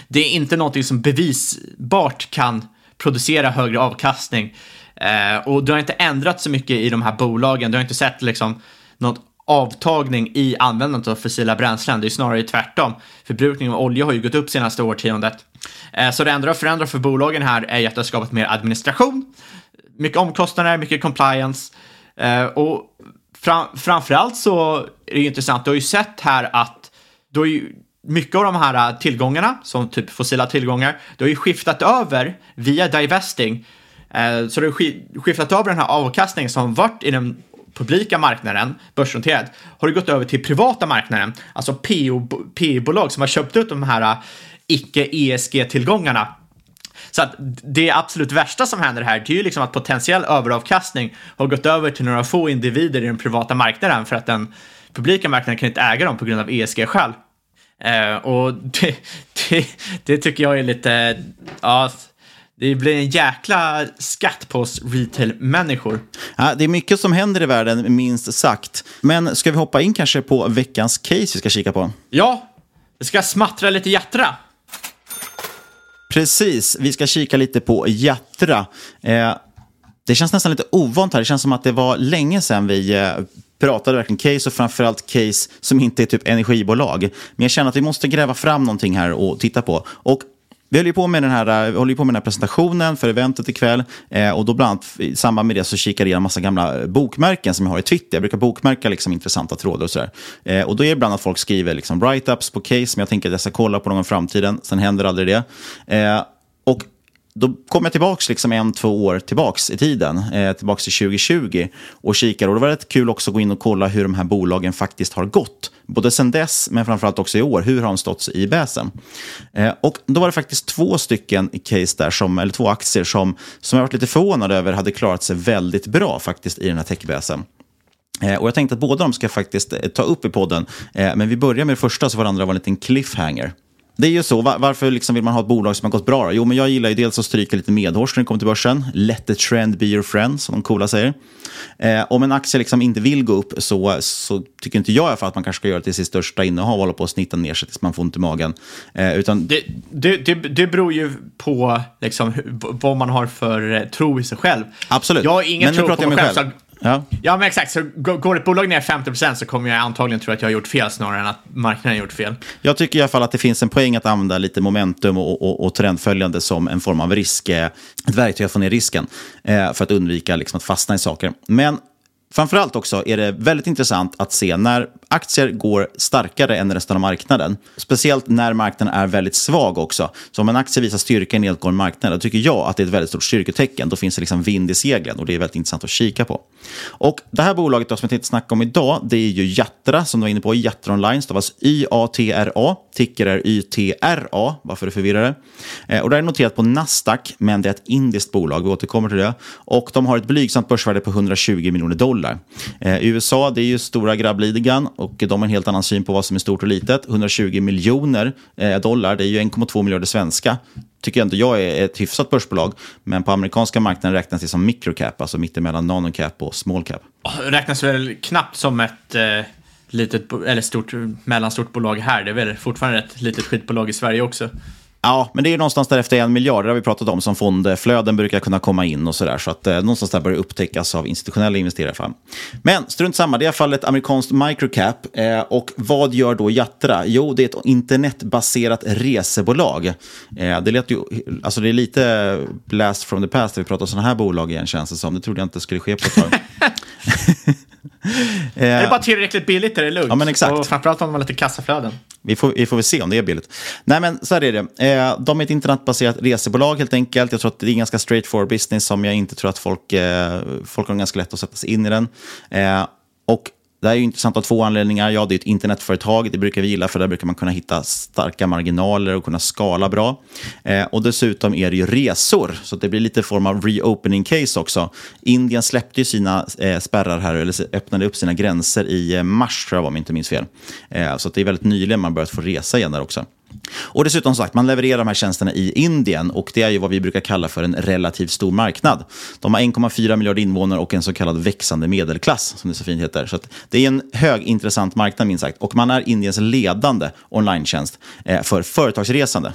E: Det är inte någonting som bevisbart kan producera högre avkastning. Eh, och du har inte ändrat så mycket i de här bolagen. Du har inte sett liksom något avtagning i användandet av fossila bränslen. Det är snarare tvärtom. Förbrukningen av olja har ju gått upp senaste årtiondet. Eh, så det enda har förändrat för bolagen här är att det har skapat mer administration, mycket omkostnader, mycket compliance eh, och fram, framförallt så är det ju intressant, du har ju sett här att du har ju mycket av de här eh, tillgångarna, som typ fossila tillgångar, det har ju skiftat över via divesting så du har skiftat över den här avkastningen som varit i den publika marknaden, börsnoterad, har det gått över till privata marknaden, alltså PO-bolag som har köpt ut de här eh, icke-ESG-tillgångarna. Så att det absolut värsta som händer här, det är ju liksom att potentiell överavkastning har gått över till några få individer i den privata marknaden för att den publika marknaden kan inte äga dem på grund av ESG-skäl. Eh, och det, det, det, tycker jag är lite, ja, det blir en jäkla skatt på oss retail-människor.
D: Ja, det är mycket som händer i världen, minst sagt. Men ska vi hoppa in kanske på veckans case vi ska kika på?
E: Ja, det ska smattra lite Jatra.
D: Precis, vi ska kika lite på Jatra. Eh, det känns nästan lite ovant här. Det känns som att det var länge sedan vi eh, pratade verkligen case och framförallt case som inte är typ energibolag. Men jag känner att vi måste gräva fram någonting här och titta på. Och vi håller på med den här, eh, vi håller på med den här presentationen för eventet ikväll. Eh, och då bland annat i samband med det så kikar jag igenom massa gamla bokmärken som jag har i Twitter. Jag brukar bokmärka liksom intressanta trådar och sådär. Eh, och då är det bland att folk skriver liksom write-ups på case, men jag tänker att jag ska kolla på dem i framtiden. Sen händer aldrig det. Eh, och då kom jag tillbaka liksom en, två år tillbaks i tiden, eh, tillbaka till 2020 och kikade. Och det var rätt kul också att gå in och kolla hur de här bolagen faktiskt har gått. Både sen dess, men framförallt också i år. Hur har de stått sig i bäsen? Eh, och då var det faktiskt två stycken case där, som, eller två aktier som, som jag varit lite förvånad över hade klarat sig väldigt bra faktiskt i den här techbäsen. Eh, och jag tänkte att båda de ska faktiskt eh, ta upp i podden. Eh, men vi börjar med det första så får det andra vara en liten cliffhanger. Det är ju så. varför liksom vill man ha ett bolag som har gått bra? Då? Jo, men jag gillar ju dels att stryka lite medhårs när det kommer till börsen. Let the trend be your friend, som de coola säger. Eh, om en aktie liksom inte vill gå upp så, så tycker inte jag för att man kanske ska göra det till sitt största innehav och hålla på att snitta ner sig tills man får ont i magen. Eh, utan...
E: det, det, det, det beror ju på liksom, vad man har för eh, tro i sig själv.
D: Absolut.
E: Jag har ingen
D: men
E: tro på mig själv. själv.
D: Ja.
E: ja, men exakt. Så går ett bolag ner 50% så kommer jag antagligen tro att jag har gjort fel snarare än att marknaden har gjort fel.
D: Jag tycker i alla fall att det finns en poäng att använda lite momentum och, och, och trendföljande som en form av risk, eh, ett verktyg att få ner risken eh, för att undvika liksom, att fastna i saker. Men Framförallt också är det väldigt intressant att se när aktier går starkare än resten av marknaden. Speciellt när marknaden är väldigt svag också. Så om en aktie visar styrka i en nedgående marknad, då tycker jag att det är ett väldigt stort styrketecken. Då finns det liksom vind i seglen och det är väldigt intressant att kika på. Och det här bolaget då, som jag tänkte snacka om idag, det är ju Jatra, som du var inne på, Jatra Online, stavas Y-A-T-R-A. Ticker är Y-T-R-A, varför det förvirra det. Eh, och det är noterat på Nasdaq, men det är ett indiskt bolag, vi återkommer till det. Och de har ett blygsamt börsvärde på 120 miljoner dollar. Eh, USA, det är ju stora grabbligan och de har en helt annan syn på vad som är stort och litet. 120 miljoner eh, dollar, det är ju 1,2 miljarder svenska. Tycker ändå jag är ett hyfsat börsbolag, men på amerikanska marknaden räknas det som microcap, alltså mittemellan nanocap och small cap.
E: Räknas väl knappt som ett eh, litet, eller stort, mellanstort bolag här. Det är väl fortfarande ett litet skitbolag i Sverige också.
D: Ja, men det är någonstans där efter en miljard, det har vi pratat om, som fondflöden brukar kunna komma in och sådär. Så att eh, någonstans där börjar upptäckas av institutionella investerare. Men strunt samma, det är i alla fall ett amerikanskt microcap. Eh, och vad gör då Jatra? Jo, det är ett internetbaserat resebolag. Eh, det, lät ju, alltså det är lite blast from the past, när vi pratar om sådana här bolag igen, känns det som. Det trodde jag inte skulle ske på ett tag.
E: är det bara tillräckligt billigt är det lugnt.
D: Ja, men exakt.
E: Och framförallt om man har lite kassaflöden.
D: Vi får, vi får väl se om det är billigt. Nej, men så här är det. Eh, de är ett internetbaserat resebolag helt enkelt. Jag tror att det är en ganska straightforward business som jag inte tror att folk, eh, folk har ganska lätt att sätta sig in i den. Eh, och det här är intressant av två anledningar. Ja, det är ett internetföretag. Det brukar vi gilla för där brukar man kunna hitta starka marginaler och kunna skala bra. Eh, och dessutom är det ju resor, så det blir lite form av reopening case också. Indien släppte ju sina eh, spärrar här, eller öppnade upp sina gränser i eh, mars, tror jag om jag inte minns fel. Eh, så det är väldigt nyligen man börjat få resa igen där också. Och dessutom sagt, man levererar de här tjänsterna i Indien och det är ju vad vi brukar kalla för en relativt stor marknad. De har 1,4 miljarder invånare och en så kallad växande medelklass, som det så fint heter. Så det är en högintressant marknad minst sagt. Och man är Indiens ledande online eh, för företagsresande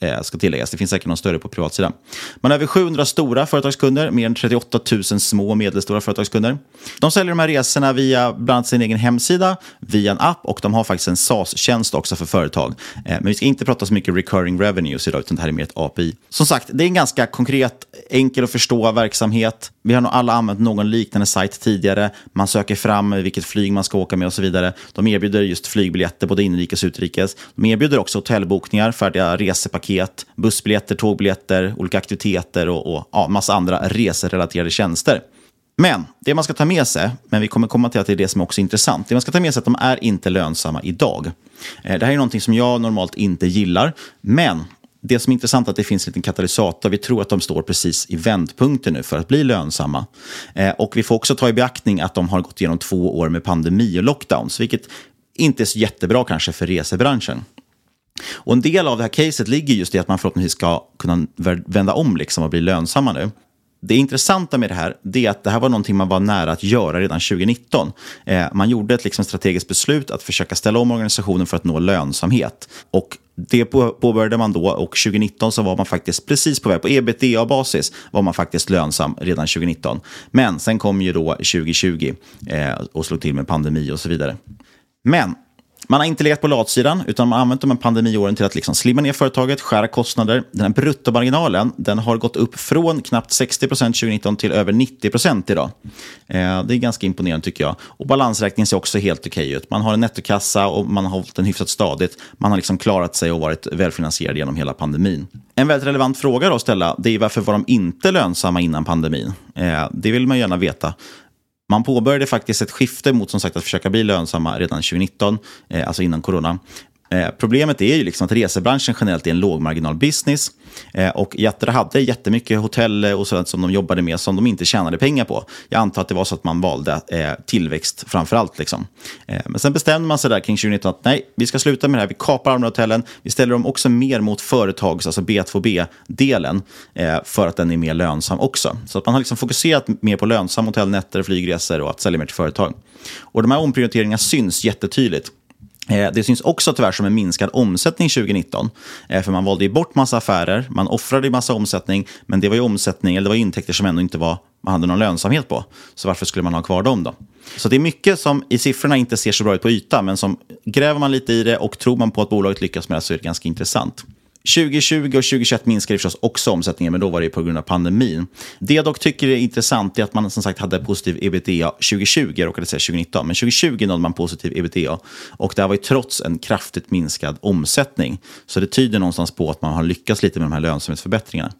D: Eh, ska tilläggas. Det finns säkert någon större på privatsidan. Man har över 700 stora företagskunder, mer än 38 000 små och medelstora företagskunder. De säljer de här resorna via bland annat sin egen hemsida, via en app och de har faktiskt en SaaS-tjänst också för företag. Eh, men vi ska inte prata så mycket recurring revenues idag, utan det här är mer ett API. Som sagt, det är en ganska konkret, enkel att förstå verksamhet. Vi har nog alla använt någon liknande sajt tidigare. Man söker fram vilket flyg man ska åka med och så vidare. De erbjuder just flygbiljetter, både inrikes och utrikes. De erbjuder också hotellbokningar, färdiga resepaket, bussbiljetter, tågbiljetter, olika aktiviteter och, och ja, massa andra reserelaterade tjänster. Men det man ska ta med sig, men vi kommer komma till att det är det som också är intressant. Det man ska ta med sig är att de är inte lönsamma idag. Eh, det här är någonting som jag normalt inte gillar, men det som är intressant är att det finns en liten katalysator. Vi tror att de står precis i vändpunkten nu för att bli lönsamma. Eh, och vi får också ta i beaktning att de har gått igenom två år med pandemi och lockdowns, vilket inte är så jättebra kanske för resebranschen. Och en del av det här caset ligger just i att man förhoppningsvis ska kunna vända om liksom och bli lönsamma nu. Det intressanta med det här är att det här var någonting man var nära att göra redan 2019. Eh, man gjorde ett liksom strategiskt beslut att försöka ställa om organisationen för att nå lönsamhet. Och det påbörjade man då och 2019 så var man faktiskt precis på väg. På ebitda-basis var man faktiskt lönsam redan 2019. Men sen kom ju då 2020 eh, och slog till med pandemi och så vidare. Men man har inte legat på latsidan, utan man har använt de här pandemiåren till att liksom slimma ner företaget, skära kostnader. Den här bruttomarginalen den har gått upp från knappt 60% 2019 till över 90% idag. Eh, det är ganska imponerande tycker jag. Och balansräkningen ser också helt okej ut. Man har en nettokassa och man har hållit den hyfsat stadigt. Man har liksom klarat sig och varit välfinansierad genom hela pandemin. En väldigt relevant fråga att ställa det är varför var de inte lönsamma innan pandemin? Eh, det vill man gärna veta. Man påbörjade faktiskt ett skifte mot som sagt att försöka bli lönsamma redan 2019, eh, alltså innan corona. Eh, problemet är ju liksom att resebranschen generellt är en lågmarginal-business. Eh, och Jatra hade jättemycket hotell eh, och sådant som de jobbade med som de inte tjänade pengar på. Jag antar att det var så att man valde eh, tillväxt framför allt. Liksom. Eh, men sen bestämde man sig där kring 2019 att nej, vi ska sluta med det här. Vi kapar andra hotellen. Vi ställer dem också mer mot företags, alltså B2B-delen, eh, för att den är mer lönsam också. Så att man har liksom fokuserat mer på lönsam hotellnätter, flygresor och att sälja mer till företag. Och de här omprioriteringarna syns jättetydligt. Eh, det syns också tyvärr som en minskad omsättning 2019. Eh, för man valde ju bort massa affärer, man offrade massa omsättning, men det var ju omsättning, eller det var intäkter som ändå inte var, man hade någon lönsamhet på. Så varför skulle man ha kvar dem då? Så det är mycket som i siffrorna inte ser så bra ut på ytan, men som gräver man lite i det och tror man på att bolaget lyckas med det så är det ganska intressant. 2020 och 2021 minskade förstås också omsättningen, men då var det på grund av pandemin. Det jag dock tycker är intressant är att man som sagt hade positiv ebitda 2020, jag råkade säga 2019, men 2020 nådde man positiv ebitda. Och det här var ju trots en kraftigt minskad omsättning. Så det tyder någonstans på att man har lyckats lite med de här lönsamhetsförbättringarna.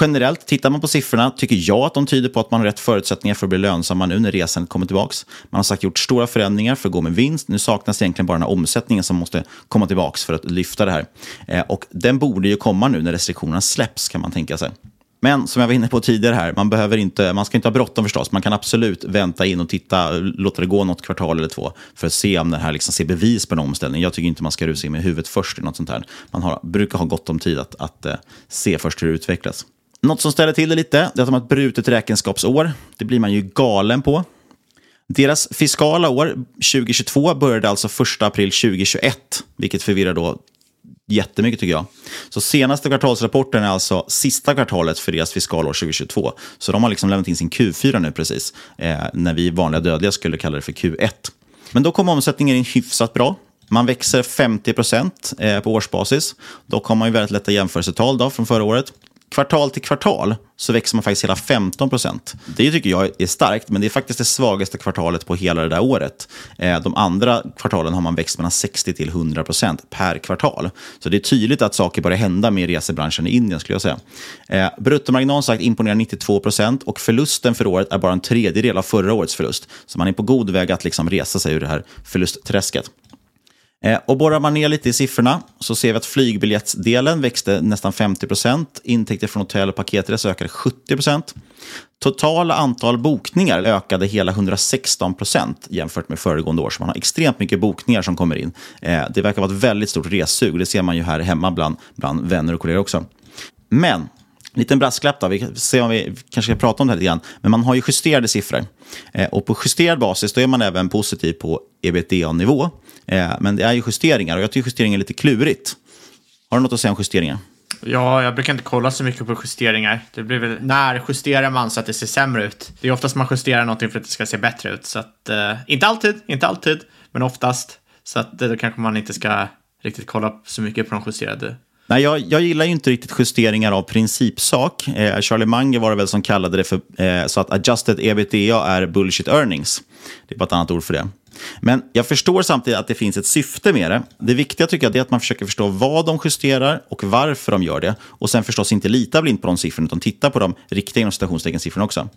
D: Generellt, tittar man på siffrorna, tycker jag att de tyder på att man har rätt förutsättningar för att bli lönsamma nu när resan kommer tillbaka. Man har sagt gjort stora förändringar för att gå med vinst. Nu saknas egentligen bara den här omsättningen som måste komma tillbaka för att lyfta det här. Eh, och den borde ju komma nu när restriktionerna släpps, kan man tänka sig. Men som jag var inne på tidigare här, man, behöver inte, man ska inte ha bråttom förstås. Man kan absolut vänta in och titta, låta det gå något kvartal eller två för att se om det här liksom ser bevis på en omställning. Jag tycker inte man ska rusa in med huvudet först i något sånt här. Man har, brukar ha gott om tid att, att eh, se först hur det utvecklas. Något som ställer till det lite, det är att de har ett brutet räkenskapsår. Det blir man ju galen på. Deras fiskala år 2022 började alltså 1 april 2021, vilket förvirrar då jättemycket tycker jag. Så senaste kvartalsrapporten är alltså sista kvartalet för deras fiskalår 2022. Så de har liksom lämnat in sin Q4 nu precis, eh, när vi vanliga dödliga skulle kalla det för Q1. Men då kom omsättningen in hyfsat bra. Man växer 50 procent eh, på årsbasis. Dock har man ju väldigt lätta jämförelsetal då från förra året kvartal till kvartal så växer man faktiskt hela 15 procent. Det tycker jag är starkt, men det är faktiskt det svagaste kvartalet på hela det där året. Eh, de andra kvartalen har man växt mellan 60 till 100 procent per kvartal. Så det är tydligt att saker börjar hända med resebranschen i Indien, skulle jag säga. Eh, Bruttomarginalen sagt imponerar 92 procent och förlusten för året är bara en tredjedel av förra årets förlust. Så man är på god väg att liksom resa sig ur det här förlustträsket. Eh, och borrar man ner lite i siffrorna så ser vi att flygbiljettsdelen växte nästan 50 procent. Intäkter från hotell och paketresor ökade 70 procent. Totala antal bokningar ökade hela 116 procent jämfört med föregående år. Så man har extremt mycket bokningar som kommer in. Eh, det verkar vara ett väldigt stort ressug. Det ser man ju här hemma bland, bland vänner och kollegor också. Men liten brasklapp då, vi ser om vi kanske ska prata om det här lite grann. Men man har ju justerade siffror. Eh, och på justerad basis då är man även positiv på ebitda-nivå. Eh, men det är ju justeringar och jag tycker justeringar är lite klurigt. Har du något att säga om justeringar?
E: Ja, jag brukar inte kolla så mycket på justeringar. Det blir väl, när justerar man så att det ser sämre ut? Det är oftast man justerar någonting för att det ska se bättre ut. Så att, eh, inte alltid, inte alltid, men oftast. Så att då kanske man inte ska riktigt kolla så mycket på de justerade
D: Nej, jag, jag gillar ju inte riktigt justeringar av principsak. Eh, Charlie Munger var det väl som kallade det för eh, så att adjusted ebitda är bullshit earnings. Det är bara ett annat ord för det. Men jag förstår samtidigt att det finns ett syfte med det. Det viktiga tycker jag är att man försöker förstå vad de justerar och varför de gör det. Och sen förstås inte lita blint på de siffrorna, utan titta på de riktiga inom citationstecken-siffrorna också.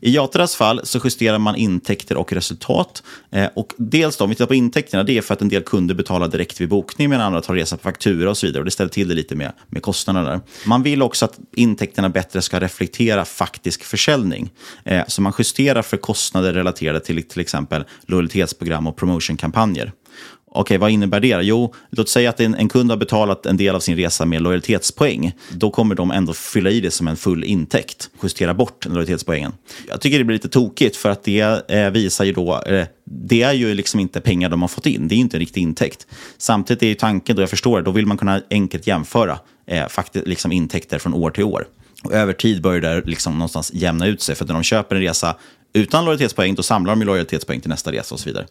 D: I Jatras fall så justerar man intäkter och resultat. Eh, och dels då, om vi tittar på intäkterna, det är för att en del kunder betalar direkt vid bokning, medan andra tar resa på faktura och så vidare. Och det ställer till det lite med, med kostnaderna där. Man vill också att intäkterna bättre ska reflektera faktisk försäljning. Eh, så man justerar för kostnader relaterade till till exempel program och promotionkampanjer. Okej, vad innebär det? Jo, låt säga att en, en, kund har betalat en del av sin resa med lojalitetspoäng. Då kommer de ändå fylla i det som en full intäkt, justera bort lojalitetspoängen. Jag tycker det blir lite tokigt för att det eh, visar ju då, eh, det är ju liksom inte pengar de har fått in, det är inte en riktig intäkt. Samtidigt är ju tanken, då jag förstår det, då vill man kunna enkelt jämföra eh, faktiskt, liksom intäkter från år till år. Och över tid börjar det liksom någonstans jämna ut sig. För när de köper en resa utan lojalitetspoäng, då samlar de ju lojalitetspoäng till nästa resa och så vidare.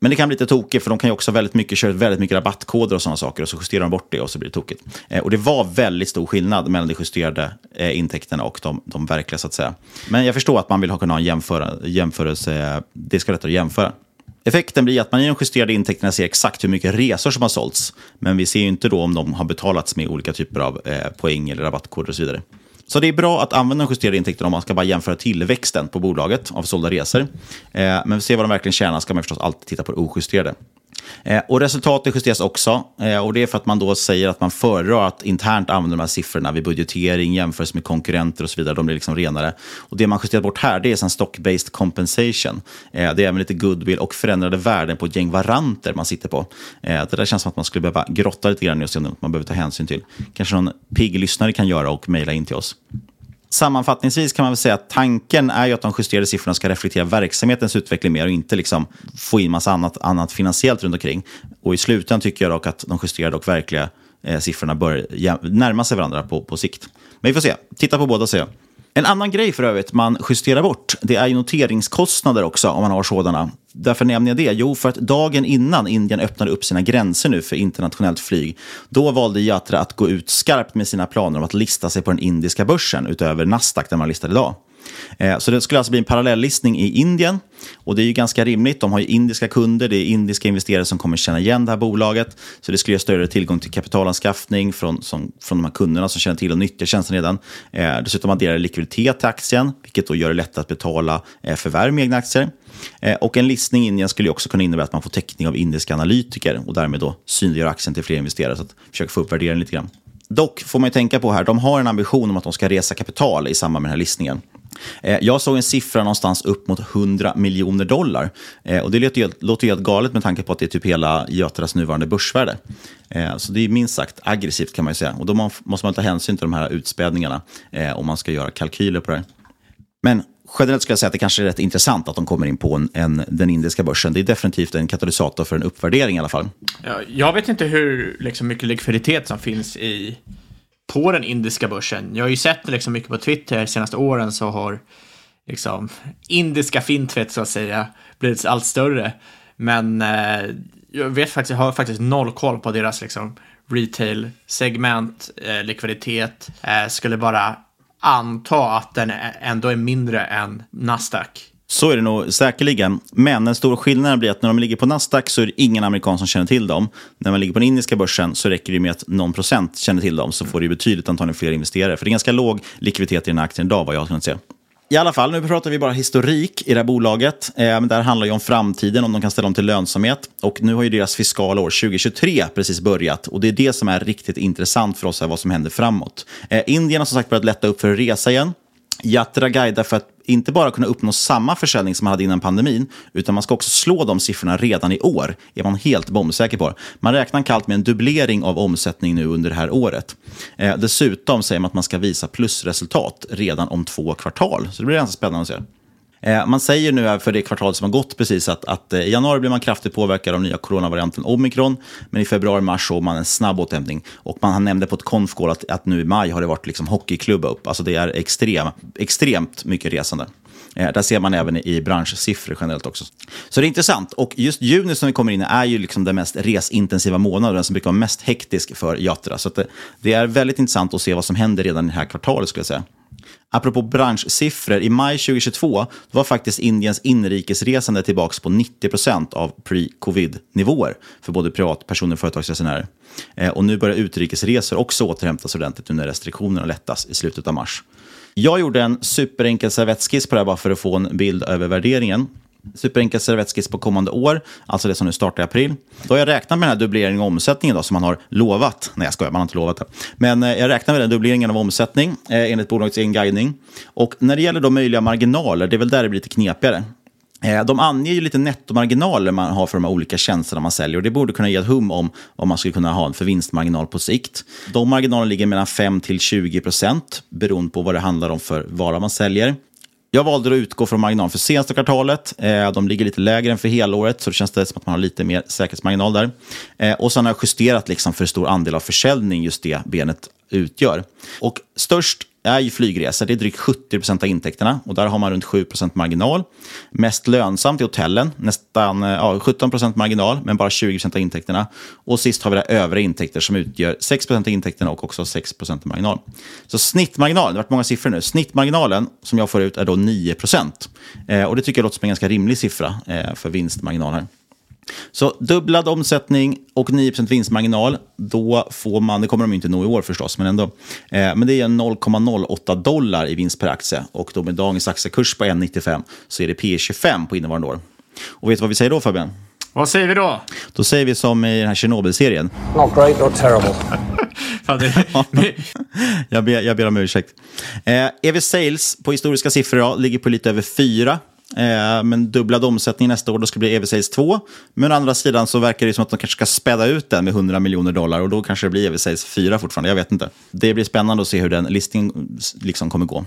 D: Men det kan bli lite tokigt, för de kan ju också väldigt mycket, köra väldigt mycket rabattkoder och sådana saker, och så justerar de bort det och så blir det tokigt. Eh, och det var väldigt stor skillnad mellan de justerade eh, intäkterna och de, de verkliga, så att säga. Men jag förstår att man vill ha, kunna ha en jämföra, jämförelse, det ska lättare att jämföra. Effekten blir att man i de justerade intäkterna ser exakt hur mycket resor som har sålts. Men vi ser ju inte då om de har betalats med olika typer av eh, poäng eller rabattkoder och så vidare. Så det är bra att använda de justerade intäkterna om man ska bara jämföra tillväxten på bolaget av sålda resor. Eh, men för att se vad de verkligen tjänar ska man förstås alltid titta på det ojusterade. Eh, och resultatet justeras också. Eh, och det är för att man då säger att man föredrar att internt använda de här siffrorna vid budgetering, jämförelse med konkurrenter och så vidare. De blir liksom renare. Och det man justerar bort här det är sen stock-based compensation. Eh, det är även lite goodwill och förändrade värden på ett gäng varanter man sitter på. Eh, det där känns som att man skulle behöva grotta lite grann just något man behöver ta hänsyn till. Kanske någon pigg lyssnare kan göra och mejla in till oss. Sammanfattningsvis kan man väl säga att tanken är ju att de justerade siffrorna ska reflektera verksamhetens utveckling mer och inte liksom få in massa annat, annat finansiellt runt omkring. Och i slutändan tycker jag dock att de justerade och verkliga eh, siffrorna bör närma sig varandra på, på sikt. Men vi får se. Titta på båda säger jag. En annan grej för övrigt man justerar bort, det är ju noteringskostnader också om man har sådana. Därför nämner jag det? Jo, för att dagen innan Indien öppnade upp sina gränser nu för internationellt flyg, då valde Yatra att gå ut skarpt med sina planer om att lista sig på den indiska börsen utöver Nasdaq där man listar idag. Eh, så det skulle alltså bli en parallellistning i Indien. Och det är ju ganska rimligt. De har ju indiska kunder, det är indiska investerare som kommer känna igen det här bolaget. Så det skulle ge större tillgång till kapitalanskaffning från, som, från de här kunderna som känner till och nyttjar tjänsten redan. Eh, dessutom adderar likviditet till aktien, vilket då gör det lättare att betala eh, förvärv med egna aktier. Eh, och en listning i Indien skulle också kunna innebära att man får täckning av indiska analytiker och därmed då synliggör aktien till fler investerare. Så att försöka få upp värderingen lite grann. Dock får man ju tänka på här, de har en ambition om att de ska resa kapital i samband med den här listningen. Eh, jag såg en siffra någonstans upp mot 100 miljoner dollar. Eh, och det låter ju, låter ju helt galet med tanke på att det är typ hela Götaras nuvarande börsvärde. Eh, så det är minst sagt aggressivt kan man ju säga. Och då måste man ta hänsyn till de här utspädningarna om man ska göra kalkyler på det här. Men generellt ska jag säga att det kanske är rätt intressant att de kommer in på en, en, den indiska börsen. Det är definitivt en katalysator för en uppvärdering i alla fall.
E: Jag vet inte hur liksom, mycket likviditet som finns i på den indiska börsen. Jag har ju sett liksom mycket på Twitter de senaste åren så har liksom indiska fintvätt så att säga blivit allt större. Men eh, jag vet faktiskt, jag har faktiskt noll koll på deras liksom retail-segment, eh, likviditet. Eh, skulle bara anta att den ändå är mindre än Nasdaq.
D: Så är det nog säkerligen. Men den stora skillnaden blir att när de ligger på Nasdaq så är det ingen amerikan som känner till dem. När man ligger på den indiska börsen så räcker det med att någon procent känner till dem så får det betydligt antagligen fler investerare. För det är ganska låg likviditet i den här aktien idag vad jag har kunnat se. I alla fall, nu pratar vi bara historik i det här bolaget. Eh, men det här handlar ju om framtiden, om de kan ställa om till lönsamhet. Och nu har ju deras fiskala år 2023 precis börjat. Och det är det som är riktigt intressant för oss, här, vad som händer framåt. Eh, Indien har som sagt börjat lätta upp för att resa igen. Yatra guidar för att inte bara kunna uppnå samma försäljning som man hade innan pandemin, utan man ska också slå de siffrorna redan i år, är man helt bombsäker på. Man räknar kallt med en dubblering av omsättning nu under det här året. Eh, dessutom säger man att man ska visa plusresultat redan om två kvartal, så det blir ganska spännande att se. Eh, man säger nu för det kvartal som har gått precis att, att eh, i januari blir man kraftigt påverkad av nya coronavarianten omikron, men i februari-mars såg man en snabb återhämtning. Och man nämnde på ett konf att, att nu i maj har det varit liksom hockeyklubba upp. Alltså det är extrem, extremt mycket resande. Eh, där ser man även i branschsiffror generellt också. Så det är intressant. Och just juni som vi kommer in i är ju liksom den mest resintensiva månaden, den som brukar vara mest hektisk för Jatra. Så det, eh, det, är väldigt intressant att se vad som händer redan i det här kvartalet skulle jag säga. Apropå branschsiffror, i maj 2022 var faktiskt Indiens inrikesresande tillbaka på 90 procent av pre-covid-nivåer för både privatpersoner och företagsresenärer. Eh, och nu börjar utrikesresor också återhämtas ordentligt nu när restriktionerna lättas i slutet av mars. Jag gjorde en superenkel servettskiss på det här bara för att få en bild över värderingen. Superenkel servettskiss på kommande år, alltså det som nu startar i april. Då har jag räknat med den här dubbleringen av omsättningen då, som man har lovat. Nej, jag skojar, man har inte lovat det. Men eh, jag räknar med den dubbleringen av omsättning eh, enligt bolagets egen guidning. Och när det gäller då möjliga marginaler, det är väl där det blir lite knepigare. Eh, de anger ju lite nettomarginaler man har för de här olika tjänsterna man säljer och det borde kunna ge ett hum om vad man skulle kunna ha för vinstmarginal på sikt. De marginalerna ligger mellan 5 till 20 procent beroende på vad det handlar om för vara man säljer. Jag valde att utgå från marginalen för senaste kvartalet. Eh, de ligger lite lägre än för helåret, så det känns det som att man har lite mer säkerhetsmarginal där. Eh, och sen har jag justerat liksom för stor andel av försäljning just det benet utgör. Och störst är ju flygresor. Det är drygt 70 av intäkterna och där har man runt 7% marginal. Mest lönsamt är hotellen, nästan eh, ja, 17% marginal, men bara 20 av intäkterna. Och sist har vi det övriga intäkter som utgör 6 av intäkterna och också 6% marginal. Så snittmarginalen, det har varit många siffror nu, snittmarginalen som jag får ut är då 9 eh, Och det tycker jag låter som en ganska rimlig siffra eh, för vinstmarginal här. Så dubblad omsättning och 9 vinstmarginal, då får man, det kommer de inte nå i år förstås, men ändå. Eh, men det är 0,08 dollar i vinst per aktie och då med dagens aktiekurs på 1,95 så är det P 25 på innevarande år. Och vet du vad vi säger då Fabian?
E: Vad säger vi då?
D: Då säger vi som i den här Tjernobyl-serien.
F: Not great, not terrible.
D: jag, ber, jag ber om ursäkt. Eh, EV Sales på historiska siffror då, ligger på lite över 4 Eh, men dubblad omsättning nästa år, då ska det bli EV-Sales 2. Men å andra sidan så verkar det som att de kanske ska späda ut den med 100 miljoner dollar och då kanske det blir EV-Sales 4 fortfarande. Jag vet inte. Det blir spännande att se hur den listningen liksom kommer gå.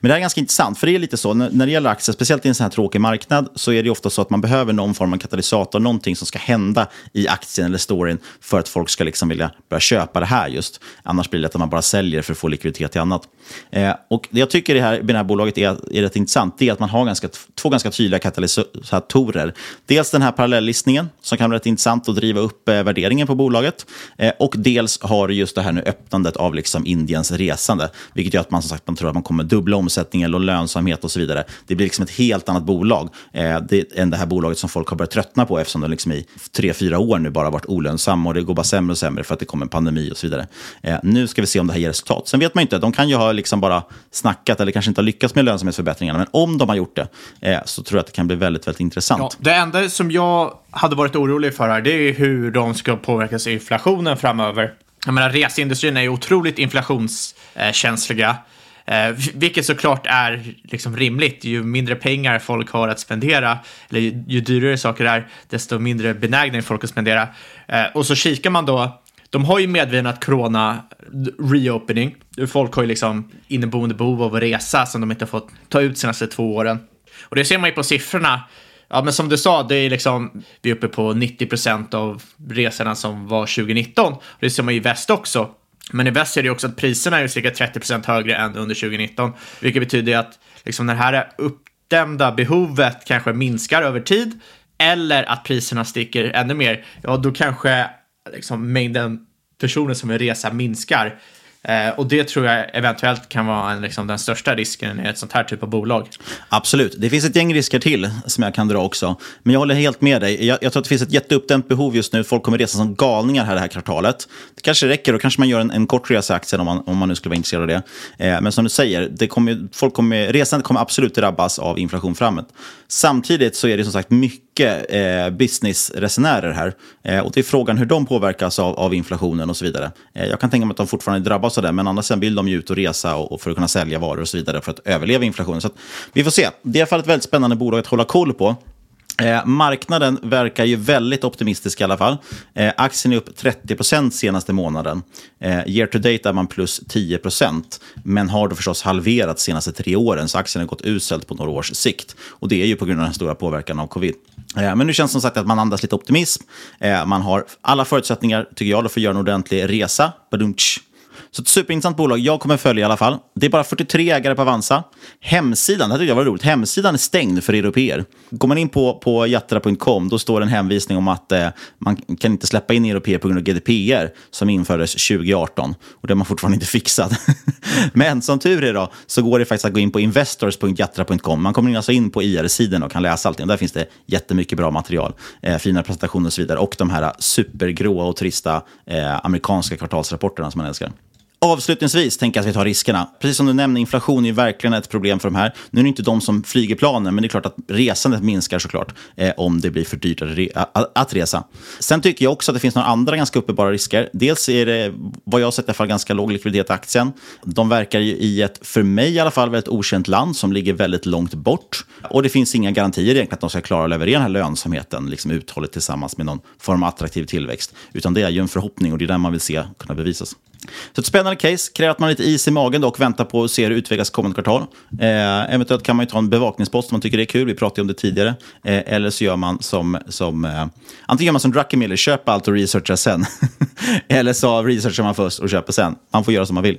D: Men det här är ganska intressant, för det är lite så, när, det gäller aktier, speciellt i en sån här tråkig marknad, så är det ofta så att man behöver någon form av katalysator, någonting som ska hända i aktien eller storyn för att folk ska liksom vilja börja köpa det här just. Annars blir det lätt att man bara säljer för att få likviditet till annat. Eh, och det jag tycker det här, med det här bolaget är, är rätt intressant, det är att man har ganska, två ganska tydliga katalysatorer. Dels den här parallellistningen som kan vara rätt intressant att driva upp eh, värderingen på bolaget. Eh, och dels har just det här nu öppnandet av liksom Indiens resande, vilket gör att man som sagt man tror att man kommer dubbla omsättningen och lönsamhet och så vidare. Det blir liksom ett helt annat bolag eh, det, än det här bolaget som folk har börjat tröttna på eftersom de liksom i tre, fyra år nu bara varit olönsamma och det går bara sämre och sämre för att det kommer en pandemi och så vidare. Eh, nu ska vi se om det här ger resultat. Sen vet man inte, de kan ju ha liksom bara snackat eller kanske inte ha lyckats med lönsamhetsförbättringarna, men om de har gjort det eh, så tror jag att det kan bli väldigt, väldigt intressant.
E: Ja, det enda som jag hade varit orolig för här, det är hur de ska påverkas av inflationen framöver. Jag menar, reseindustrin är ju otroligt inflationskänsliga. Eh, vilket såklart är liksom rimligt. Ju mindre pengar folk har att spendera, eller ju, ju dyrare saker är, desto mindre benägna är folk att spendera. Eh, och så kikar man då, de har ju medvetet corona reopening. Folk har ju liksom inneboende behov av att resa som de inte har fått ta ut senaste två åren. Och det ser man ju på siffrorna. Ja, men som du sa, det är liksom, vi är uppe på 90 procent av resorna som var 2019. Det ser man ju i väst också. Men i väst är det också att priserna är cirka 30% högre än under 2019, vilket betyder att liksom när det här uppdämda behovet kanske minskar över tid eller att priserna sticker ännu mer, ja, då kanske liksom mängden personer som vill resa minskar. Eh, och det tror jag eventuellt kan vara en, liksom, den största risken i ett sånt här typ av bolag.
D: Absolut. Det finns ett gäng risker till som jag kan dra också. Men jag håller helt med dig. Jag, jag tror att det finns ett jätteuppdämt behov just nu. Folk kommer resa som galningar här det här kvartalet. Det kanske räcker. Då kanske man gör en, en kort resa i aktien om man, om man nu skulle vara intresserad av det. Eh, men som du säger, det kommer, folk kommer, resandet kommer absolut drabbas av inflation framåt. Samtidigt så är det som sagt mycket eh, businessresenärer här. Eh, och det är frågan hur de påverkas av, av inflationen och så vidare. Eh, jag kan tänka mig att de fortfarande drabbas av det, men annars vill de ju ut och resa och, och för att kunna sälja varor och så vidare för att överleva inflationen. Så vi får se. Det är i alla fall ett väldigt spännande bolag att hålla koll på. Eh, marknaden verkar ju väldigt optimistisk i alla fall. Eh, aktien är upp 30% senaste månaden. Eh, year to date är man plus 10% men har då förstås halverats senaste tre åren, så aktien har gått uselt på några års sikt. Och det är ju på grund av den stora påverkan av covid. Eh, men nu känns det som sagt att man andas lite optimism. Eh, man har alla förutsättningar, tycker jag, för att göra en ordentlig resa. Badumtsch. Så ett superintressant bolag. Jag kommer följa i alla fall. Det är bara 43 ägare på Avanza. Hemsidan, det här tyckte jag var roligt. Hemsidan är stängd för europeer. Går man in på, på jatra.com då står det en hänvisning om att eh, man kan inte släppa in europeer på grund av GDPR som infördes 2018. Och det har man fortfarande inte fixat. Men som tur är då, så går det faktiskt att gå in på investors.jatra.com. Man kommer alltså in på IR-sidan och kan läsa allting. Där finns det jättemycket bra material. Eh, fina presentationer och så vidare. Och de här supergråa och trista eh, amerikanska kvartalsrapporterna som man älskar. Avslutningsvis tänker jag att vi tar riskerna. Precis som du nämnde, inflation är verkligen ett problem för de här. Nu är det inte de som flyger planen, men det är klart att resandet minskar såklart eh, om det blir för dyrt att, re att resa. Sen tycker jag också att det finns några andra ganska uppenbara risker. Dels är det, vad jag har sett, i alla fall ganska låg likviditet i aktien. De verkar ju i ett, för mig i alla fall, väldigt okänt land som ligger väldigt långt bort. Och det finns inga garantier egentligen att de ska klara att leverera den här lönsamheten liksom uthålligt tillsammans med någon form av attraktiv tillväxt. Utan det är ju en förhoppning och det är den man vill se kunna bevisas. Så ett spännande case. Kräver att man har lite is i magen och väntar på att se hur det utvecklas kommande kvartal. Eh, eventuellt kan man ju ta en bevakningspost om man tycker det är kul. Vi pratade om det tidigare. Eh, eller så gör man som, som eh, antingen gör man som Druckenmiller, köper allt och researchar sen. eller så researchar man först och köper sen. Man får göra som man vill.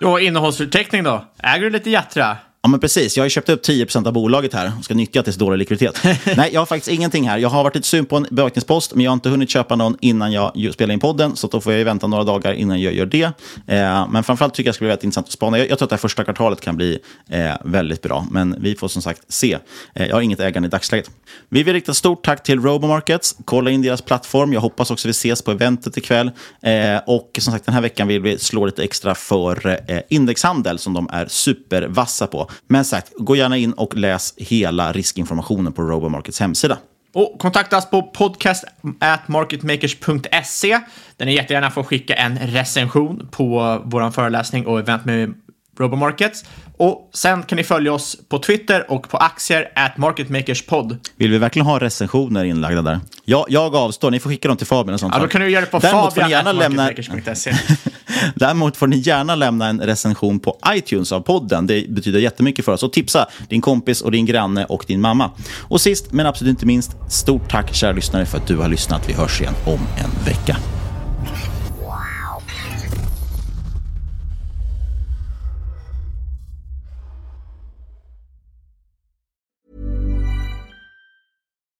E: Ja, innehållsförteckning då? Äger du lite Jatra?
D: Ja, men precis. Jag har köpt upp 10% av bolaget här och ska nyttja tills dålig likviditet. Nej, jag har faktiskt ingenting här. Jag har varit lite sugen på en bevakningspost, men jag har inte hunnit köpa någon innan jag spelar in podden, så då får jag vänta några dagar innan jag gör det. Eh, men framförallt tycker jag det ska bli väldigt intressant att spana. Jag, jag tror att det här första kvartalet kan bli eh, väldigt bra, men vi får som sagt se. Eh, jag har inget ägande i dagsläget. Vi vill rikta stort tack till Robomarkets. Kolla in deras plattform. Jag hoppas också vi ses på eventet ikväll. Eh, och som sagt, den här veckan vill vi slå lite extra för eh, indexhandel som de är supervassa på. Men sagt, gå gärna in och läs hela riskinformationen på Robomarkets hemsida.
E: Och kontakta oss på podcast at marketmakers.se där ni jättegärna får skicka en recension på vår föreläsning och event med Robomarkets. Och sen kan ni följa oss på Twitter och på aktier at marketmakerspod.
D: Vill vi verkligen ha recensioner inlagda där? Jag, jag avstår, ni får skicka dem till Fabian och sånt.
E: Ja, då kan du göra det på Fabian at marketmakers.se.
D: Däremot får ni gärna lämna en recension på iTunes av podden. Det betyder jättemycket för oss. Och tipsa din kompis och din granne och din mamma. Och sist men absolut inte minst, stort tack kära lyssnare för att du har lyssnat. Vi hörs igen om en vecka.